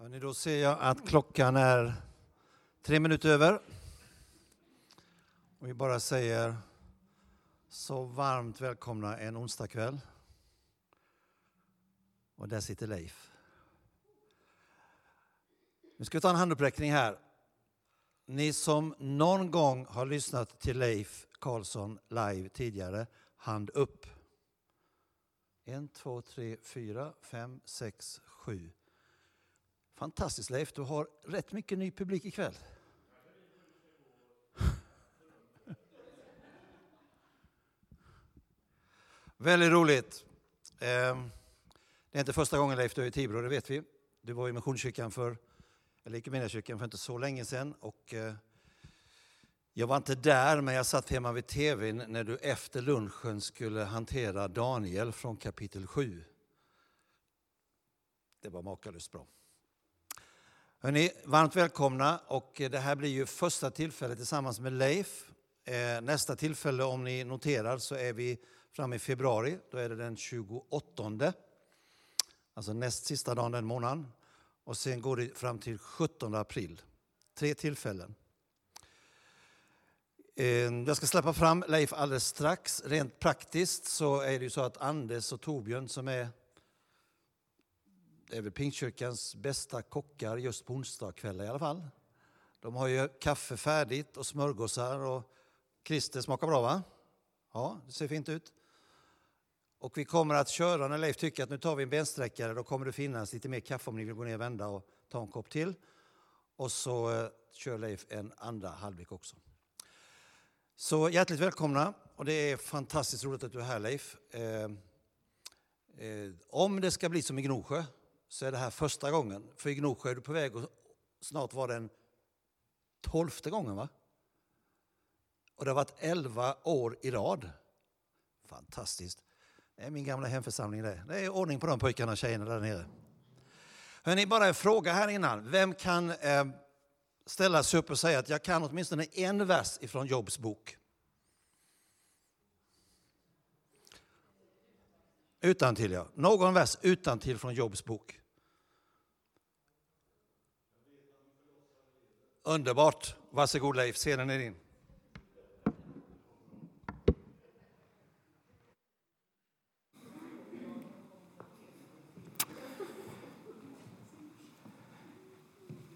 Hörrni, då ser jag att klockan är tre minuter över. Och vi bara säger så varmt välkomna en onsdagkväll. Och där sitter Leif. Nu ska vi ta en handuppräckning här. Ni som någon gång har lyssnat till Leif Karlsson live tidigare, hand upp. En, två, tre, fyra, fem, sex, sju. Fantastiskt Leif, du har rätt mycket ny publik ikväll. Väldigt roligt. Ehm, det är inte första gången Leif du är i Tibro, det vet vi. Du var i Missionskyrkan för, eller kyrkan för inte så länge sedan. Och eh, jag var inte där, men jag satt hemma vid tvn när du efter lunchen skulle hantera Daniel från kapitel 7. Det var makalöst bra. Hörrni, varmt välkomna. Och det här blir ju första tillfället tillsammans med Leif. Eh, nästa tillfälle, om ni noterar, så är vi framme i februari. Då är det den 28. Alltså näst sista dagen den månaden. Och sen går det fram till 17 april. Tre tillfällen. Eh, jag ska släppa fram Leif alldeles strax. Rent praktiskt så är det ju så att Anders och Torbjörn som är det är väl Pingstkyrkans bästa kockar just på onsdagskvällar i alla fall. De har ju kaffe färdigt och smörgåsar och Christer smakar bra va? Ja, det ser fint ut. Och vi kommer att köra när Leif tycker att nu tar vi en bensträckare, då kommer det finnas lite mer kaffe om ni vill gå ner och vända och ta en kopp till. Och så eh, kör Leif en andra halvlek också. Så hjärtligt välkomna och det är fantastiskt roligt att du är här Leif. Eh, eh, om det ska bli som i Gnosjö så är det här första gången. För i Gnosjö är du på väg och snart var den tolfte gången va? Och det har varit elva år i rad. Fantastiskt. Det är min gamla hemförsamling det. Det är ordning på de pojkarna och tjejerna där nere. Hörrni, bara en fråga här innan. Vem kan eh, ställa sig upp och säga att jag kan åtminstone en vers ifrån Jobs bok? Utan till ja. Någon vers utan till från Jobs bok. Underbart. Varsågod Leif, scenen är din.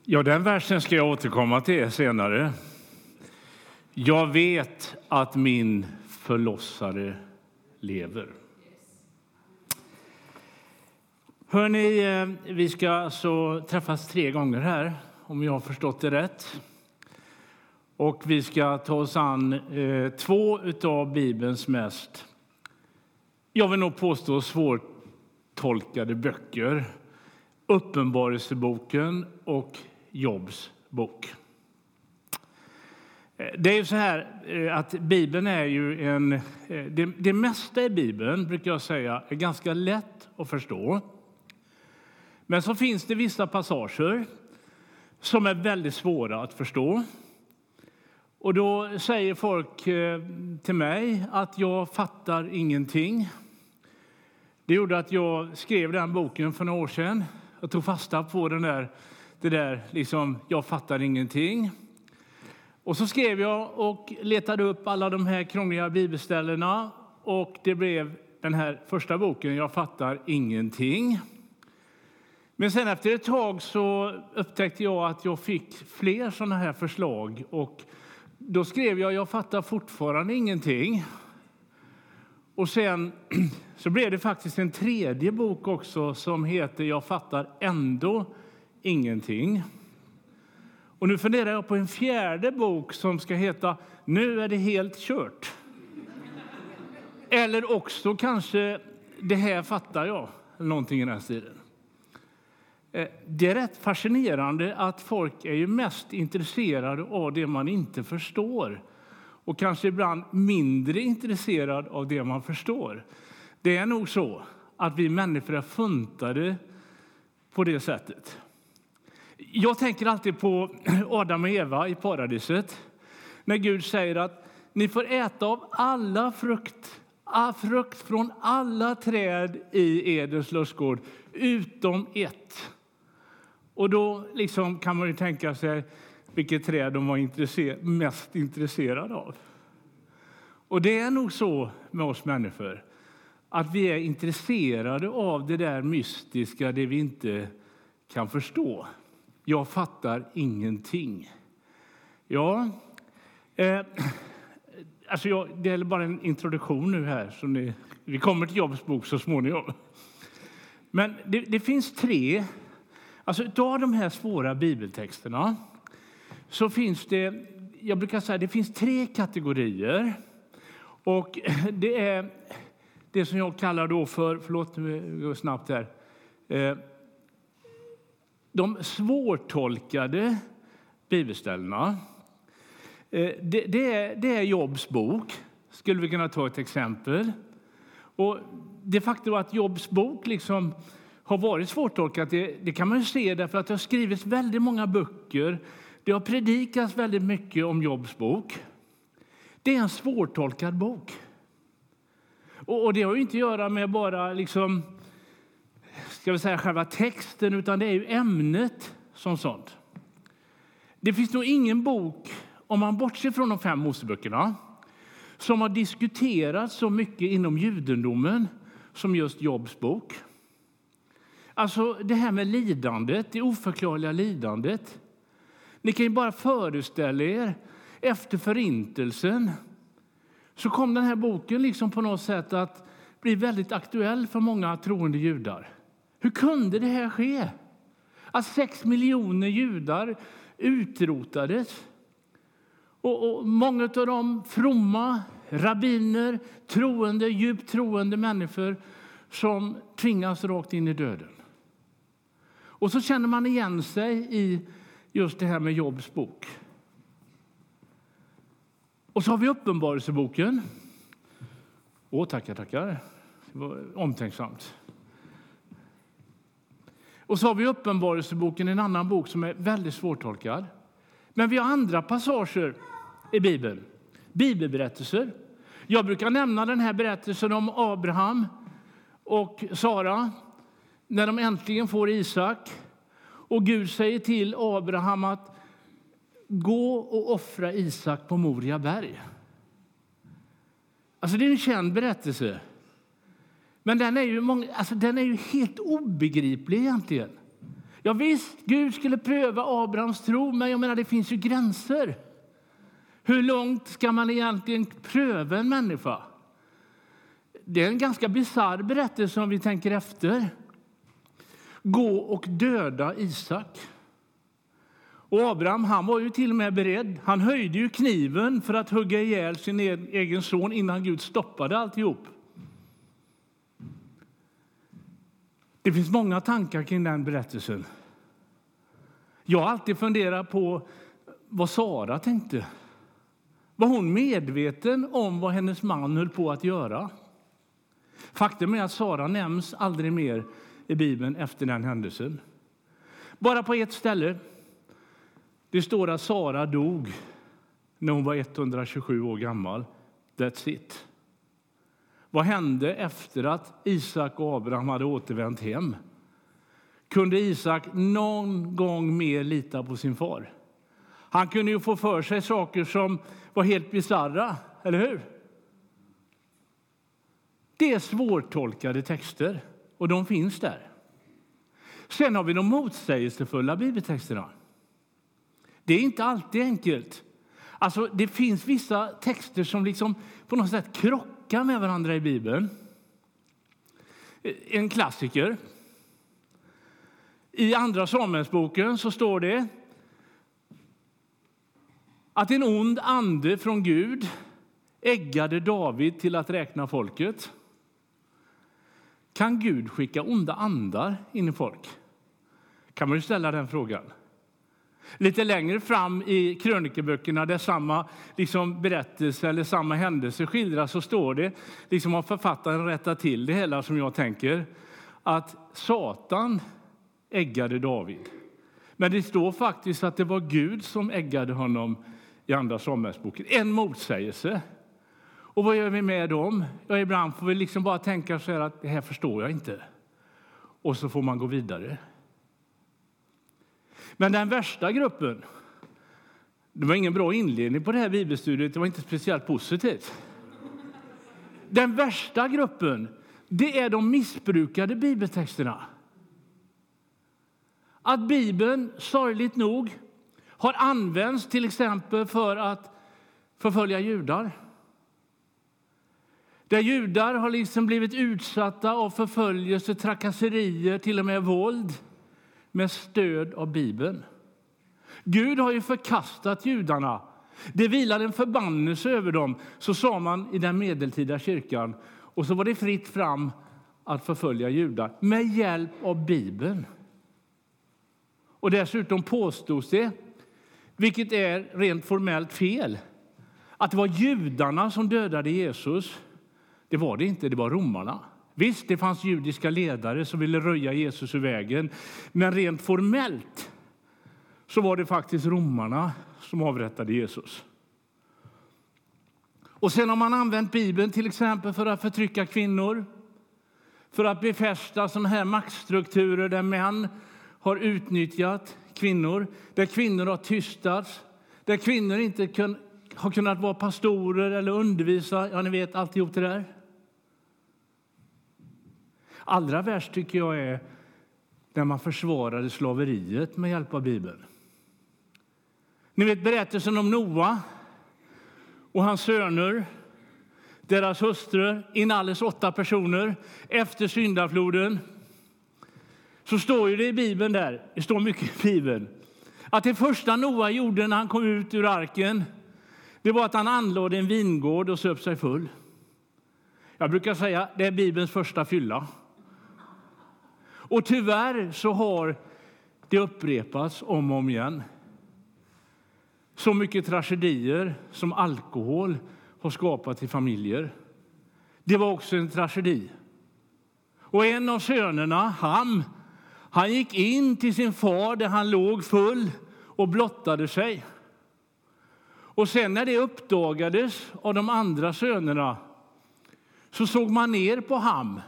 Ja, den versen ska jag återkomma till senare. Jag vet att min förlossare lever. Hörni, eh, vi ska alltså träffas tre gånger här, om jag har förstått det rätt. Och vi ska ta oss an eh, två av Bibelns mest, jag vill nog påstå, svårtolkade böcker. Uppenbarelseboken och Jobs bok. Eh, det är ju så här eh, att Bibeln är ju en... Eh, det, det mesta i Bibeln brukar jag säga är ganska lätt att förstå. Men så finns det vissa passager som är väldigt svåra att förstå. Och då säger folk eh, till mig att jag fattar ingenting. Det gjorde att jag skrev den boken för några år sedan. Jag tog fasta på den där, det där liksom, jag fattar ingenting. Och så skrev jag och letade upp alla de här krångliga bibelställena och det blev den här första boken, Jag fattar ingenting. Men sen efter ett tag så upptäckte jag att jag fick fler sådana här förslag. Och då skrev jag jag fattar fortfarande ingenting. Och sen så blev det faktiskt en tredje bok också som heter Jag fattar ändå ingenting. Och nu funderar jag på en fjärde bok som ska heta Nu är det helt kört. Eller också kanske Det här fattar jag, eller någonting i den stilen. Eh, det är rätt fascinerande att folk är ju mest intresserade av det man inte förstår och kanske ibland mindre intresserade av det man förstår. Det är nog så att vi människor är funtade på det sättet. Jag tänker alltid på Adam och Eva i paradiset när Gud säger att ni får äta av alla frukt, frukt från alla träd i Edens lustgård utom ett. Och då liksom kan man ju tänka sig vilket träd de var intresser mest intresserade av. Och det är nog så med oss människor att vi är intresserade av det där mystiska, det vi inte kan förstå. Jag fattar ingenting. Ja, eh, alltså jag, det är bara en introduktion nu här. Så ni, vi kommer till Jobs bok så småningom. Men det, det finns tre, alltså av de här svåra bibeltexterna så finns det, jag brukar säga det finns tre kategorier. Och det är det som jag kallar då för, förlåt nu går snabbt här, eh, de svårtolkade bibelställena. Eh, det, det, är, det är Jobs bok, skulle vi kunna ta ett exempel. Och det faktum att Jobs bok liksom har varit svårtolkat det, det kan man se därför att det har skrivits väldigt många böcker. Det har predikats väldigt mycket om Jobs bok. Det är en svårtolkad bok. Och, och det har inte att göra med bara liksom, ska vi säga, själva texten, utan det är ju ämnet som sånt. Det finns nog ingen bok, om man bortser från de fem Moseböckerna som har diskuterats så mycket inom judendomen som just Jobs bok. Alltså det här med lidandet, det oförklarliga lidandet. Ni kan ju bara föreställa er, efter Förintelsen så kom den här boken liksom på något sätt att bli väldigt aktuell för många troende judar. Hur kunde det här ske? Att sex miljoner judar utrotades. Och, och många av dem fromma rabbiner, troende, djupt troende människor som tvingas rakt in i döden. Och så känner man igen sig i just det här med Jobs bok. Och så har vi Uppenbarelseboken. Åh, tackar, tackar. Det var omtänksamt. Och så har vi Uppenbarelseboken, en annan bok som är väldigt svårtolkad. Men vi har andra passager i Bibeln, bibelberättelser. Jag brukar nämna den här berättelsen om Abraham och Sara när de äntligen får Isak. Och Gud säger till Abraham att gå och offra Isak på Moria berg. Alltså det är en känd berättelse. Men den är ju, många, alltså den är ju helt obegriplig egentligen. Ja, visst, Gud skulle pröva Abrahams tro, men jag menar, det finns ju gränser. Hur långt ska man egentligen pröva en människa? Det är en ganska bisarr berättelse om vi tänker efter. Gå och döda Isak. Och Abraham han var ju till och med beredd. Han höjde ju kniven för att hugga ihjäl sin e- egen son innan Gud stoppade alltihop. Det finns många tankar kring den berättelsen. Jag har alltid funderat på vad Sara tänkte. Var hon medveten om vad hennes man höll på att göra? Faktum är att Sara nämns aldrig mer i Bibeln efter den händelsen. Bara på ett ställe. Det står att Sara dog när hon var 127 år gammal. That's it. Vad hände efter att Isak och Abraham hade återvänt hem? Kunde Isak någon gång mer lita på sin far? Han kunde ju få för sig saker som var helt bisarra, eller hur? Det är svårtolkade texter, och de finns där. Sen har vi de motsägelsefulla bibeltexterna. Det är inte alltid enkelt. Alltså, det finns vissa texter som liksom på något sätt krockar med varandra i Bibeln. En klassiker. I Andra Samuelsboken så står det att en ond ande från Gud äggade David till att räkna folket. Kan Gud skicka onda andar in i folk? kan man ju ställa den frågan. Lite längre fram i krönikeböckerna där samma liksom, berättelse eller samma händelse skildras så står det, liksom har författaren rättat till det hela som jag tänker, att Satan äggade David. Men det står faktiskt att det var Gud som äggade honom i Andra Samuelsboken. En motsägelse. Och vad gör vi med dem? Ja, ibland får vi liksom bara tänka så här att det här förstår jag inte. Och så får man gå vidare. Men den värsta gruppen, det var ingen bra inledning på det här bibelstudiet, det var inte speciellt positivt. Den värsta gruppen, det är de missbrukade bibeltexterna. Att Bibeln, sorgligt nog, har använts till exempel för att förfölja judar. Där judar har liksom blivit utsatta av förföljelse, trakasserier, till och med våld med stöd av Bibeln. Gud har ju förkastat judarna. Det vilade en förbannelse över dem, så sa man i den medeltida kyrkan. Och så var det fritt fram att förfölja judar med hjälp av Bibeln. Och dessutom påstods det, vilket är rent formellt fel, att det var judarna som dödade Jesus. Det var det inte, det var romarna. Visst, det fanns judiska ledare som ville röja Jesus ur vägen, men rent formellt så var det faktiskt romarna som avrättade Jesus. Och sen har man använt Bibeln till exempel för att förtrycka kvinnor, för att befästa sådana här maktstrukturer där män har utnyttjat kvinnor, där kvinnor har tystats, där kvinnor inte kun, har kunnat vara pastorer eller undervisa. Ja, ni vet alltihop det där. Allra värst tycker jag är när man försvarade slaveriet med hjälp av Bibeln. Ni vet berättelsen om Noa och hans söner, deras hustrur, inalles åtta personer efter syndafloden. Så står ju det i Bibeln där, det står mycket i Bibeln, att det första Noa gjorde när han kom ut ur arken, det var att han anlade en vingård och söp sig full. Jag brukar säga det är Bibelns första fylla. Och tyvärr så har det upprepats om och om igen. Så mycket tragedier som alkohol har skapat i familjer. Det var också en tragedi. Och en av sönerna, Ham, han gick in till sin far där han låg full och blottade sig. Och sen när det uppdagades av de andra sönerna så såg man ner på Ham.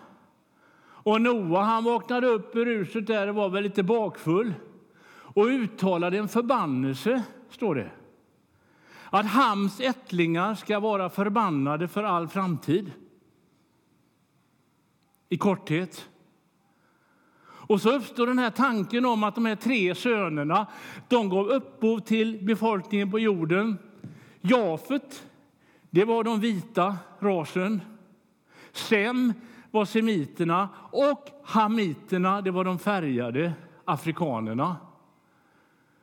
Och Noa han vaknade upp ur ruset där och var väl lite bakfull och uttalade en förbannelse, står det. Att Hams ättlingar ska vara förbannade för all framtid. I korthet. Och så uppstår den här tanken om att de här tre sönerna de gav upphov till befolkningen på jorden. Jafet, det var de vita rasen. Sem var semiterna och hamiterna, det var de färgade afrikanerna.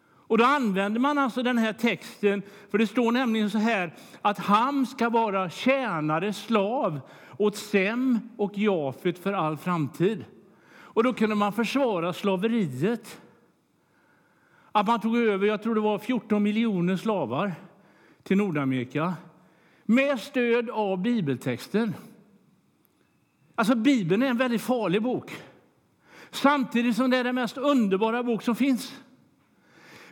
Och då använder man alltså den här texten, för det står nämligen så här att Ham ska vara tjänare, slav åt Sem och Jafet för all framtid. Och då kunde man försvara slaveriet. Att man tog över, jag tror det var 14 miljoner slavar till Nordamerika med stöd av bibeltexten. Alltså Bibeln är en väldigt farlig bok. Samtidigt som det är den mest underbara bok som finns.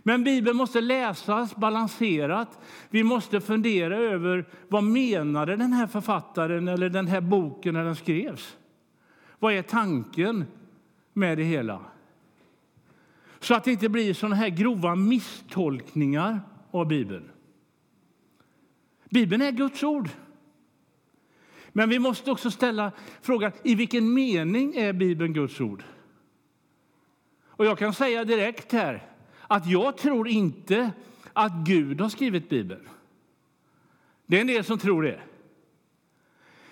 Men Bibeln måste läsas balanserat. Vi måste fundera över vad menade den här författaren eller den här boken när den skrevs. Vad är tanken med det hela? Så att det inte blir såna här grova misstolkningar av Bibeln. Bibeln är Guds ord. Men vi måste också ställa frågan i vilken mening är Bibeln Guds ord? Och jag kan säga direkt här att jag tror inte att Gud har skrivit Bibeln. Det är en del som tror det.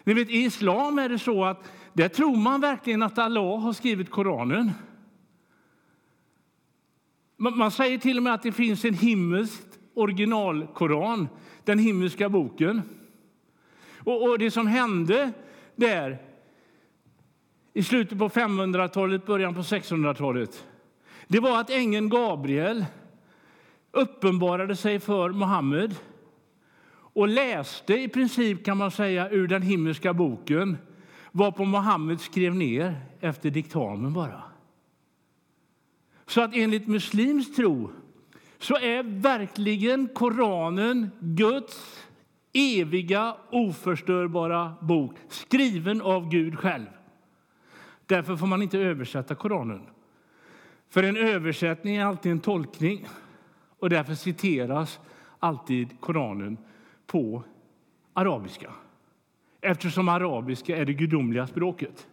Ni vet, I islam är det så att där tror man verkligen att Allah har skrivit Koranen. Man säger till och med att det finns en himmelsk originalkoran, den himmelska boken. Och, och det som hände där i slutet på 500-talet, början på 600-talet det var att ängeln Gabriel uppenbarade sig för Muhammed och läste i princip kan man säga ur den himmelska boken varpå Muhammed skrev ner efter diktamen bara. Så att enligt muslims tro så är verkligen Koranen Guds eviga, oförstörbara bok skriven av Gud själv. Därför får man inte översätta Koranen. För en översättning är alltid en tolkning och därför citeras alltid Koranen på arabiska eftersom arabiska är det gudomliga språket.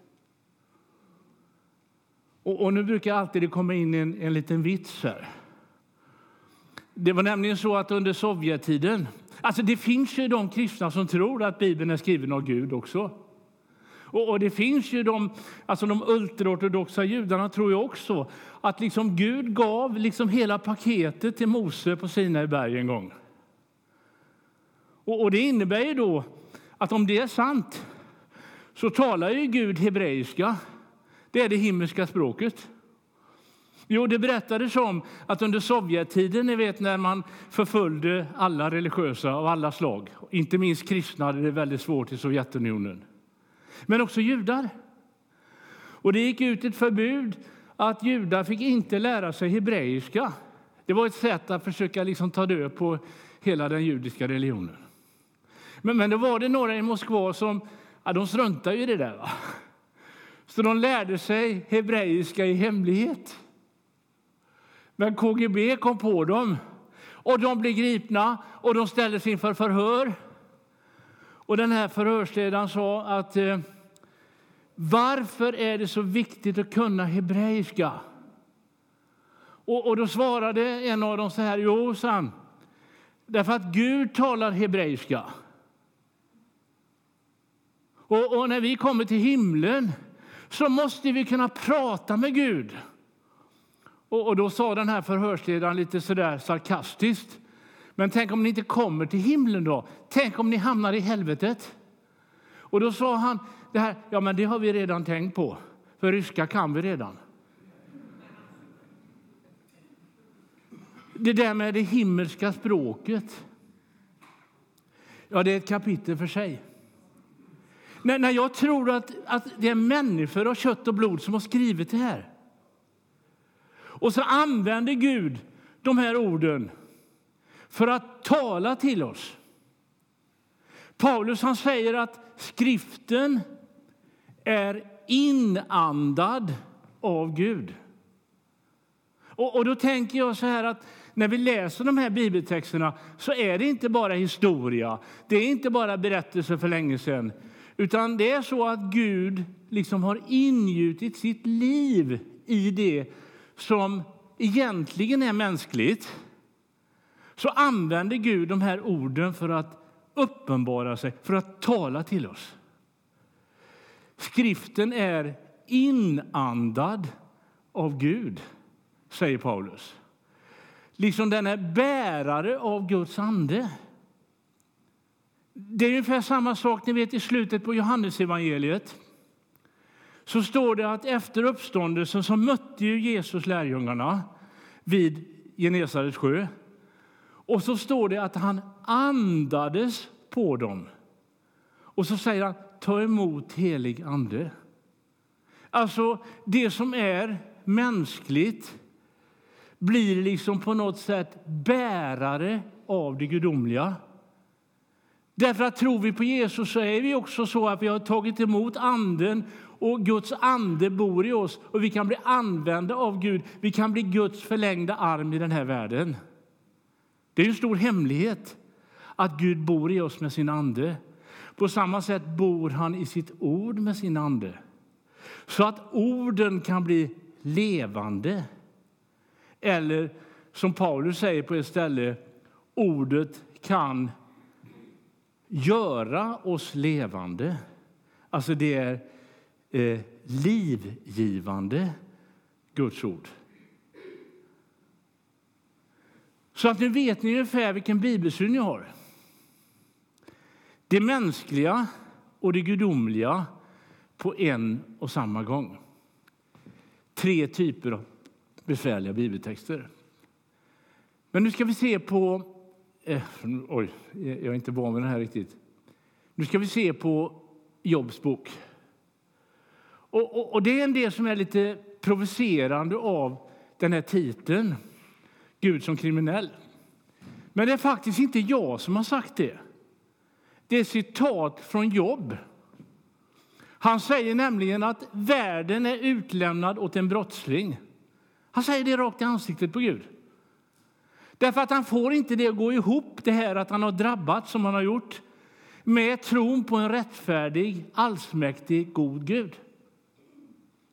Och, och nu brukar alltid det komma in en, en liten vits här. Det var nämligen så att under Sovjettiden... Alltså det finns ju de kristna som tror att Bibeln är skriven av Gud också. Och, och det finns ju de, alltså de ultraortodoxa judarna tror ju också att liksom Gud gav liksom hela paketet till Mose på Sinai berg en gång. Och, och det innebär ju då att om det är sant så talar ju Gud hebreiska. Det är det himmelska språket. Jo, det berättades om att under Sovjettiden, ni vet när man förföljde alla religiösa av alla slag, inte minst kristna hade det väldigt svårt i Sovjetunionen, men också judar. Och det gick ut ett förbud att judar fick inte lära sig hebreiska. Det var ett sätt att försöka liksom ta död på hela den judiska religionen. Men, men då var det några i Moskva som ja, de struntade i det där. Va? Så de lärde sig hebreiska i hemlighet. Men KGB kom på dem och de blev gripna och de ställdes inför förhör. Och den här förhörsledaren sa att eh, varför är det så viktigt att kunna hebreiska? Och, och då svarade en av dem så här, jo, san, därför att Gud talar hebreiska. Och, och när vi kommer till himlen så måste vi kunna prata med Gud. Och, och då sa den här förhörsledaren lite sådär sarkastiskt. Men tänk om ni inte kommer till himlen då? Tänk om ni hamnar i helvetet? Och då sa han, det här, ja men det har vi redan tänkt på, för ryska kan vi redan. Det där med det himmelska språket, ja det är ett kapitel för sig. När, när jag tror att, att det är människor av kött och blod som har skrivit det här. Och så använder Gud de här orden för att tala till oss. Paulus han säger att skriften är inandad av Gud. Och, och, då tänker jag så här att när vi läser de här bibeltexterna så är det inte bara historia, det är inte bara berättelser för länge sedan, utan det är så att Gud liksom har ingjutit sitt liv i det som egentligen är mänskligt. Så använder Gud de här orden för att uppenbara sig, för att tala till oss. Skriften är inandad av Gud, säger Paulus. Liksom den är bärare av Guds ande. Det är ungefär samma sak ni vet i slutet på Johannesevangeliet. Så står det att efter uppståndelsen så mötte ju Jesus lärjungarna vid Genesarets sjö. Och så står det att han andades på dem. Och så säger han ta emot helig ande. Alltså, det som är mänskligt blir liksom på något sätt bärare av det gudomliga. Därför att tror vi på Jesus så är vi också så att vi har tagit emot anden och Guds ande bor i oss och vi kan bli använda av Gud. Vi kan bli Guds förlängda arm i den här världen. Det är en stor hemlighet att Gud bor i oss med sin ande. På samma sätt bor han i sitt ord med sin ande. Så att orden kan bli levande. Eller som Paulus säger på ett ställe, ordet kan göra oss levande. Alltså det är eh, livgivande Guds ord. Så att nu vet ni ungefär vilken bibelsyn ni har. Det mänskliga och det gudomliga på en och samma gång. Tre typer av besvärliga bibeltexter. Men nu ska vi se på Eh, oj, jag är inte van vid den här riktigt. Nu ska vi se på Jobs bok. Och, och, och, det är en del som är lite provocerande av den här titeln, Gud som kriminell. Men det är faktiskt inte jag som har sagt det. Det är citat från Jobb. Han säger nämligen att världen är utlämnad åt en brottsling. Han säger det rakt i ansiktet på Gud. Därför att han får inte det att gå ihop, det här att han har drabbats som han har gjort, med tron på en rättfärdig, allsmäktig, god Gud.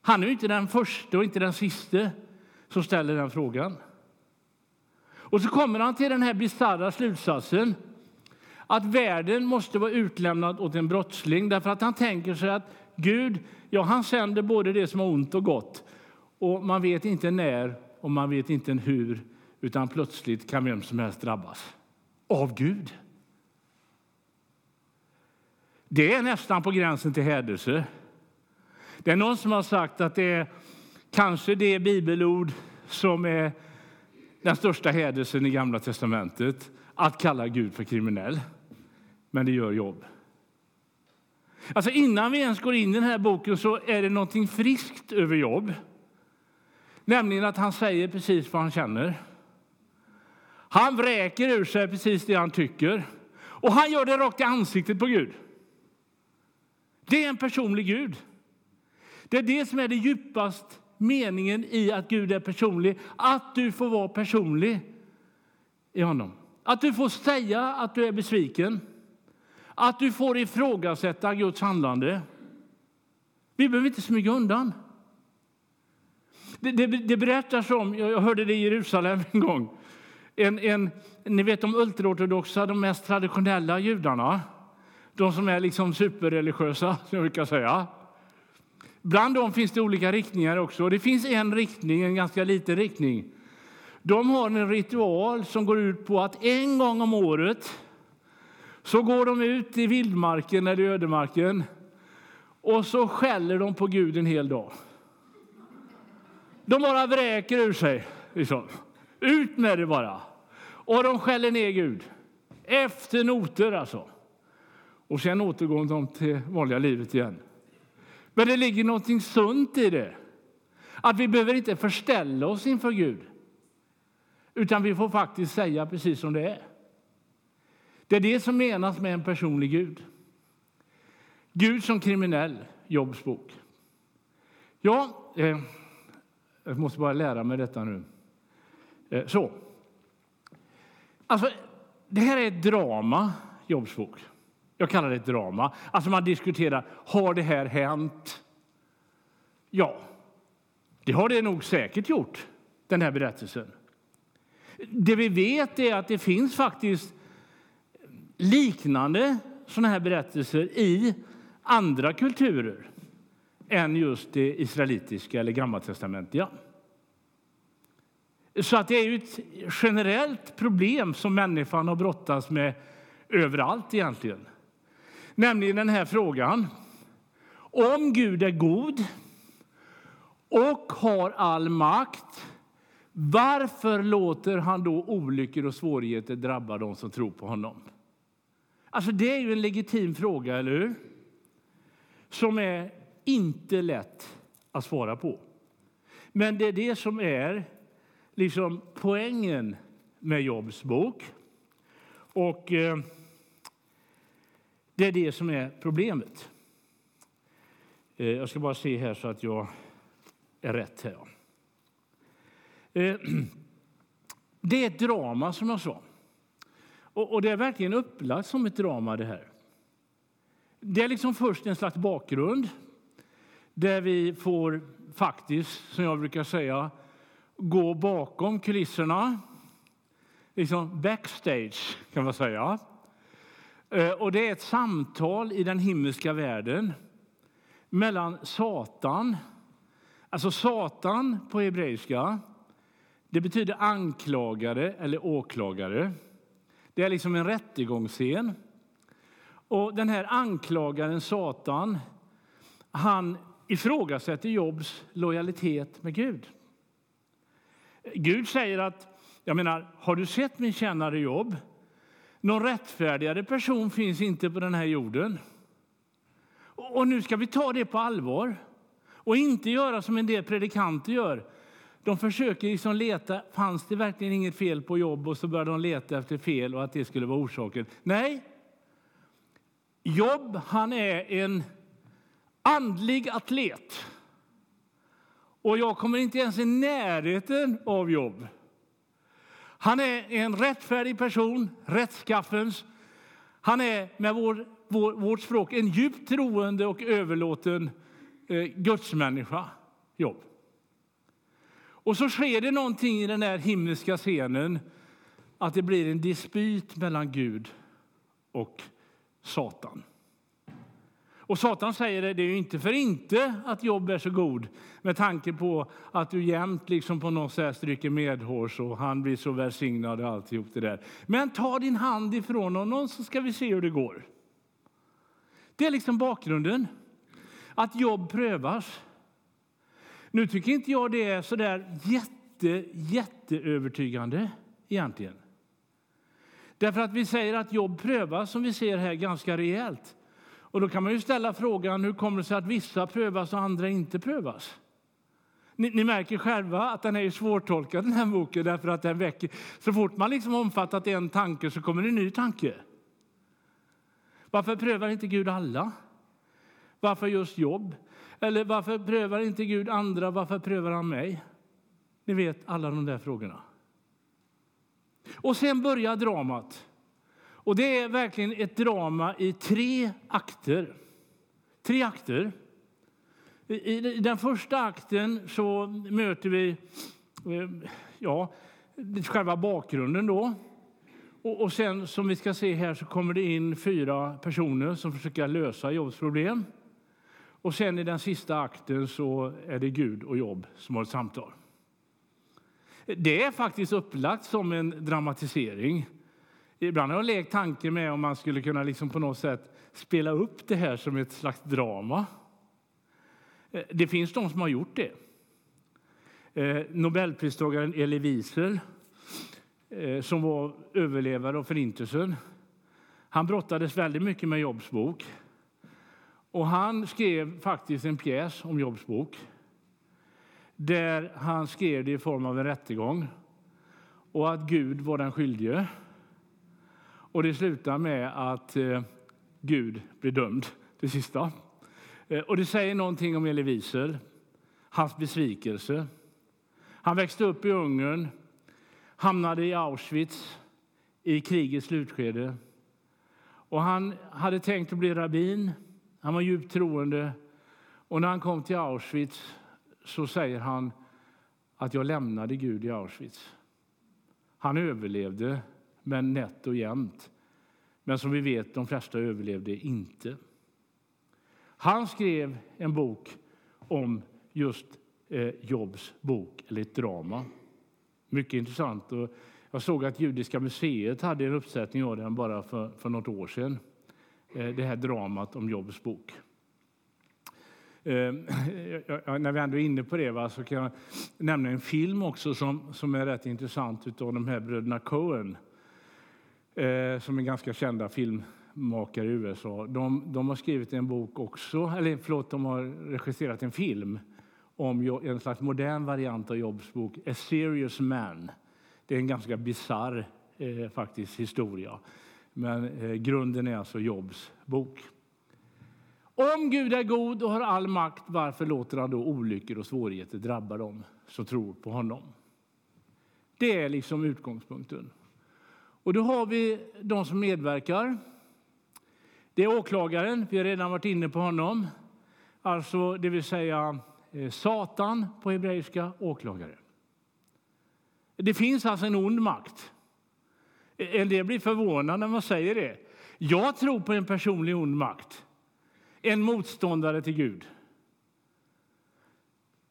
Han är inte den första och inte den siste som ställer den frågan. Och så kommer han till den här bisarra slutsatsen att världen måste vara utlämnad åt en brottsling därför att han tänker sig att Gud, ja, han sänder både det som är ont och gott och man vet inte när och man vet inte hur utan plötsligt kan vem som helst drabbas av Gud. Det är nästan på gränsen till hädelse. Det är någon som har sagt att det är kanske det bibelord som är den största hädelsen i Gamla testamentet, att kalla Gud för kriminell. Men det gör jobb. Alltså innan vi ens går in i den här boken så är det någonting friskt över jobb. Nämligen att han säger precis vad han känner. Han vräker ur sig precis det han tycker. Och han gör det rakt i ansiktet på Gud. Det är en personlig Gud. Det är det som är det djupast meningen i att Gud är personlig. Att du får vara personlig i honom. Att du får säga att du är besviken. Att du får ifrågasätta Guds handlande. Vi behöver inte smyga undan. Det, det, det berättas om, jag hörde det i Jerusalem en gång, en, en, ni vet de ultraortodoxa, de mest traditionella judarna. De som är liksom superreligiösa, som jag brukar säga. Bland dem finns det olika riktningar också. Det finns en riktning, en ganska liten riktning. De har en ritual som går ut på att en gång om året så går de ut i vildmarken eller ödemarken och så skäller de på Gud en hel dag. De bara vräker ur sig. Liksom. Ut med det bara! Och de skäller ner Gud. Efter noter, alltså. Och sen återgår de till vanliga livet igen. Men det ligger någonting sunt i det. Att vi behöver inte förställa oss inför Gud. Utan vi får faktiskt säga precis som det är. Det är det som menas med en personlig Gud. Gud som kriminell, Jobs bok. Ja, eh, jag måste bara lära mig detta nu. Eh, så. Alltså, det här är ett drama, Jobs bok. Jag kallar det ett drama. Alltså man diskuterar, har det här hänt? Ja, det har det nog säkert gjort, den här berättelsen. Det vi vet är att det finns faktiskt liknande såna här berättelser i andra kulturer än just det israelitiska eller gammaltestamentliga. Så att det är ett generellt problem som människan har brottats med överallt egentligen. Nämligen den här frågan. Om Gud är god och har all makt varför låter han då olyckor och svårigheter drabba dem som tror på honom? Alltså Det är ju en legitim fråga, eller hur? Som är inte lätt att svara på. Men det är det som är liksom poängen med Jobs bok. Och eh, det är det som är problemet. Eh, jag ska bara se här så att jag är rätt här. Eh, det är ett drama, som jag sa. Och det är verkligen upplagt som ett drama. det här. Det är liksom först en slags bakgrund där vi får faktiskt, som jag brukar säga, gå bakom kulisserna. Liksom backstage, kan man säga. Eh, och det är ett samtal i den himmelska världen mellan Satan, alltså Satan på hebreiska, det betyder anklagare eller åklagare. Det är liksom en rättegångsscen. Och den här anklagaren, Satan, han ifrågasätter Jobs lojalitet med Gud. Gud säger att, jag menar, har du sett min tjänare Job? Någon rättfärdigare person finns inte på den här jorden. Och nu ska vi ta det på allvar och inte göra som en del predikanter gör. De försöker liksom leta, fanns det verkligen inget fel på jobb? Och så börjar de leta efter fel och att det skulle vara orsaken. Nej, Jobb han är en andlig atlet. Och jag kommer inte ens i närheten av jobb. Han är en rättfärdig person, rättskaffens. Han är med vår, vår, vårt språk en djupt troende och överlåten eh, gudsmänniska. Jobb. Och så sker det någonting i den här himmelska scenen att det blir en dispyt mellan Gud och Satan. Och Satan säger det, det är ju inte för inte att jobb är så god med tanke på att du jämt liksom på något sätt stryker medhårs och han blir så välsignad och alltihop det där. Men ta din hand ifrån honom så ska vi se hur det går. Det är liksom bakgrunden. Att jobb prövas. Nu tycker inte jag det är så där jätte, jätteövertygande egentligen. Därför att vi säger att jobb prövas, som vi ser här, ganska rejält. Och då kan man ju ställa frågan hur kommer det sig att vissa prövas och andra inte prövas? Ni, ni märker själva att den är svårtolkad den här boken därför att den väcker. Så fort man liksom omfattat en tanke så kommer en ny tanke. Varför prövar inte Gud alla? Varför just jobb? Eller varför prövar inte Gud andra? Varför prövar han mig? Ni vet alla de där frågorna. Och sen börjar dramat. Och det är verkligen ett drama i tre akter. Tre akter. I den första akten så möter vi eh, ja, själva bakgrunden. Då. Och, sen, som vi ska se här, så kommer det in fyra personer som försöker lösa Jobs problem. Och sen i den sista akten så är det Gud och Jobb som har ett samtal. Det är faktiskt upplagt som en dramatisering. Ibland har jag lekt tanken med om man skulle kunna liksom på något sätt spela upp det här som ett slags drama. Eh, det finns de som har gjort det. Eh, Nobelpristagaren Elie Wiesel, eh, som var överlevare av Förintelsen, han brottades väldigt mycket med Jobs bok. Och han skrev faktiskt en pjäs om Jobs bok där han skrev det i form av en rättegång och att Gud var den skyldige. Och det slutar med att eh, Gud blir dömd, det sista. Eh, och det säger någonting om Elie Wiesel, hans besvikelse. Han växte upp i Ungern, hamnade i Auschwitz i krigets slutskede. Och han hade tänkt att bli rabbin, han var djupt troende. Och när han kom till Auschwitz så säger han att jag lämnade Gud i Auschwitz. Han överlevde, men nätt och jämnt. Men som vi vet, de flesta överlevde inte. Han skrev en bok om just eh, Jobs bok, eller ett drama. Mycket intressant. Och jag såg att Judiska museet hade en uppsättning av den bara för, för något år sedan. Eh, det här dramat om Jobs bok. Eh, när vi ändå är inne på det va, så kan jag nämna en film också som, som är rätt intressant av de här bröderna Coen eh, som är ganska kända filmmakare i USA. De, de, har skrivit en bok också, eller förlåt, de har regisserat en film om en slags modern variant av Jobs bok A Serious Man. Det är en ganska bizarr eh, faktiskt historia. Men eh, grunden är alltså Jobs bok. Om Gud är god och har all makt, varför låter han då olyckor och svårigheter drabba dem som tror på honom? Det är liksom utgångspunkten. Och då har vi de som medverkar. Det är åklagaren, vi har redan varit inne på honom. Alltså, det vill säga eh, Satan på hebreiska, åklagare. Det finns alltså en ond makt. Eh, en del blir förvånade när man säger det. Jag tror på en personlig ond makt en motståndare till Gud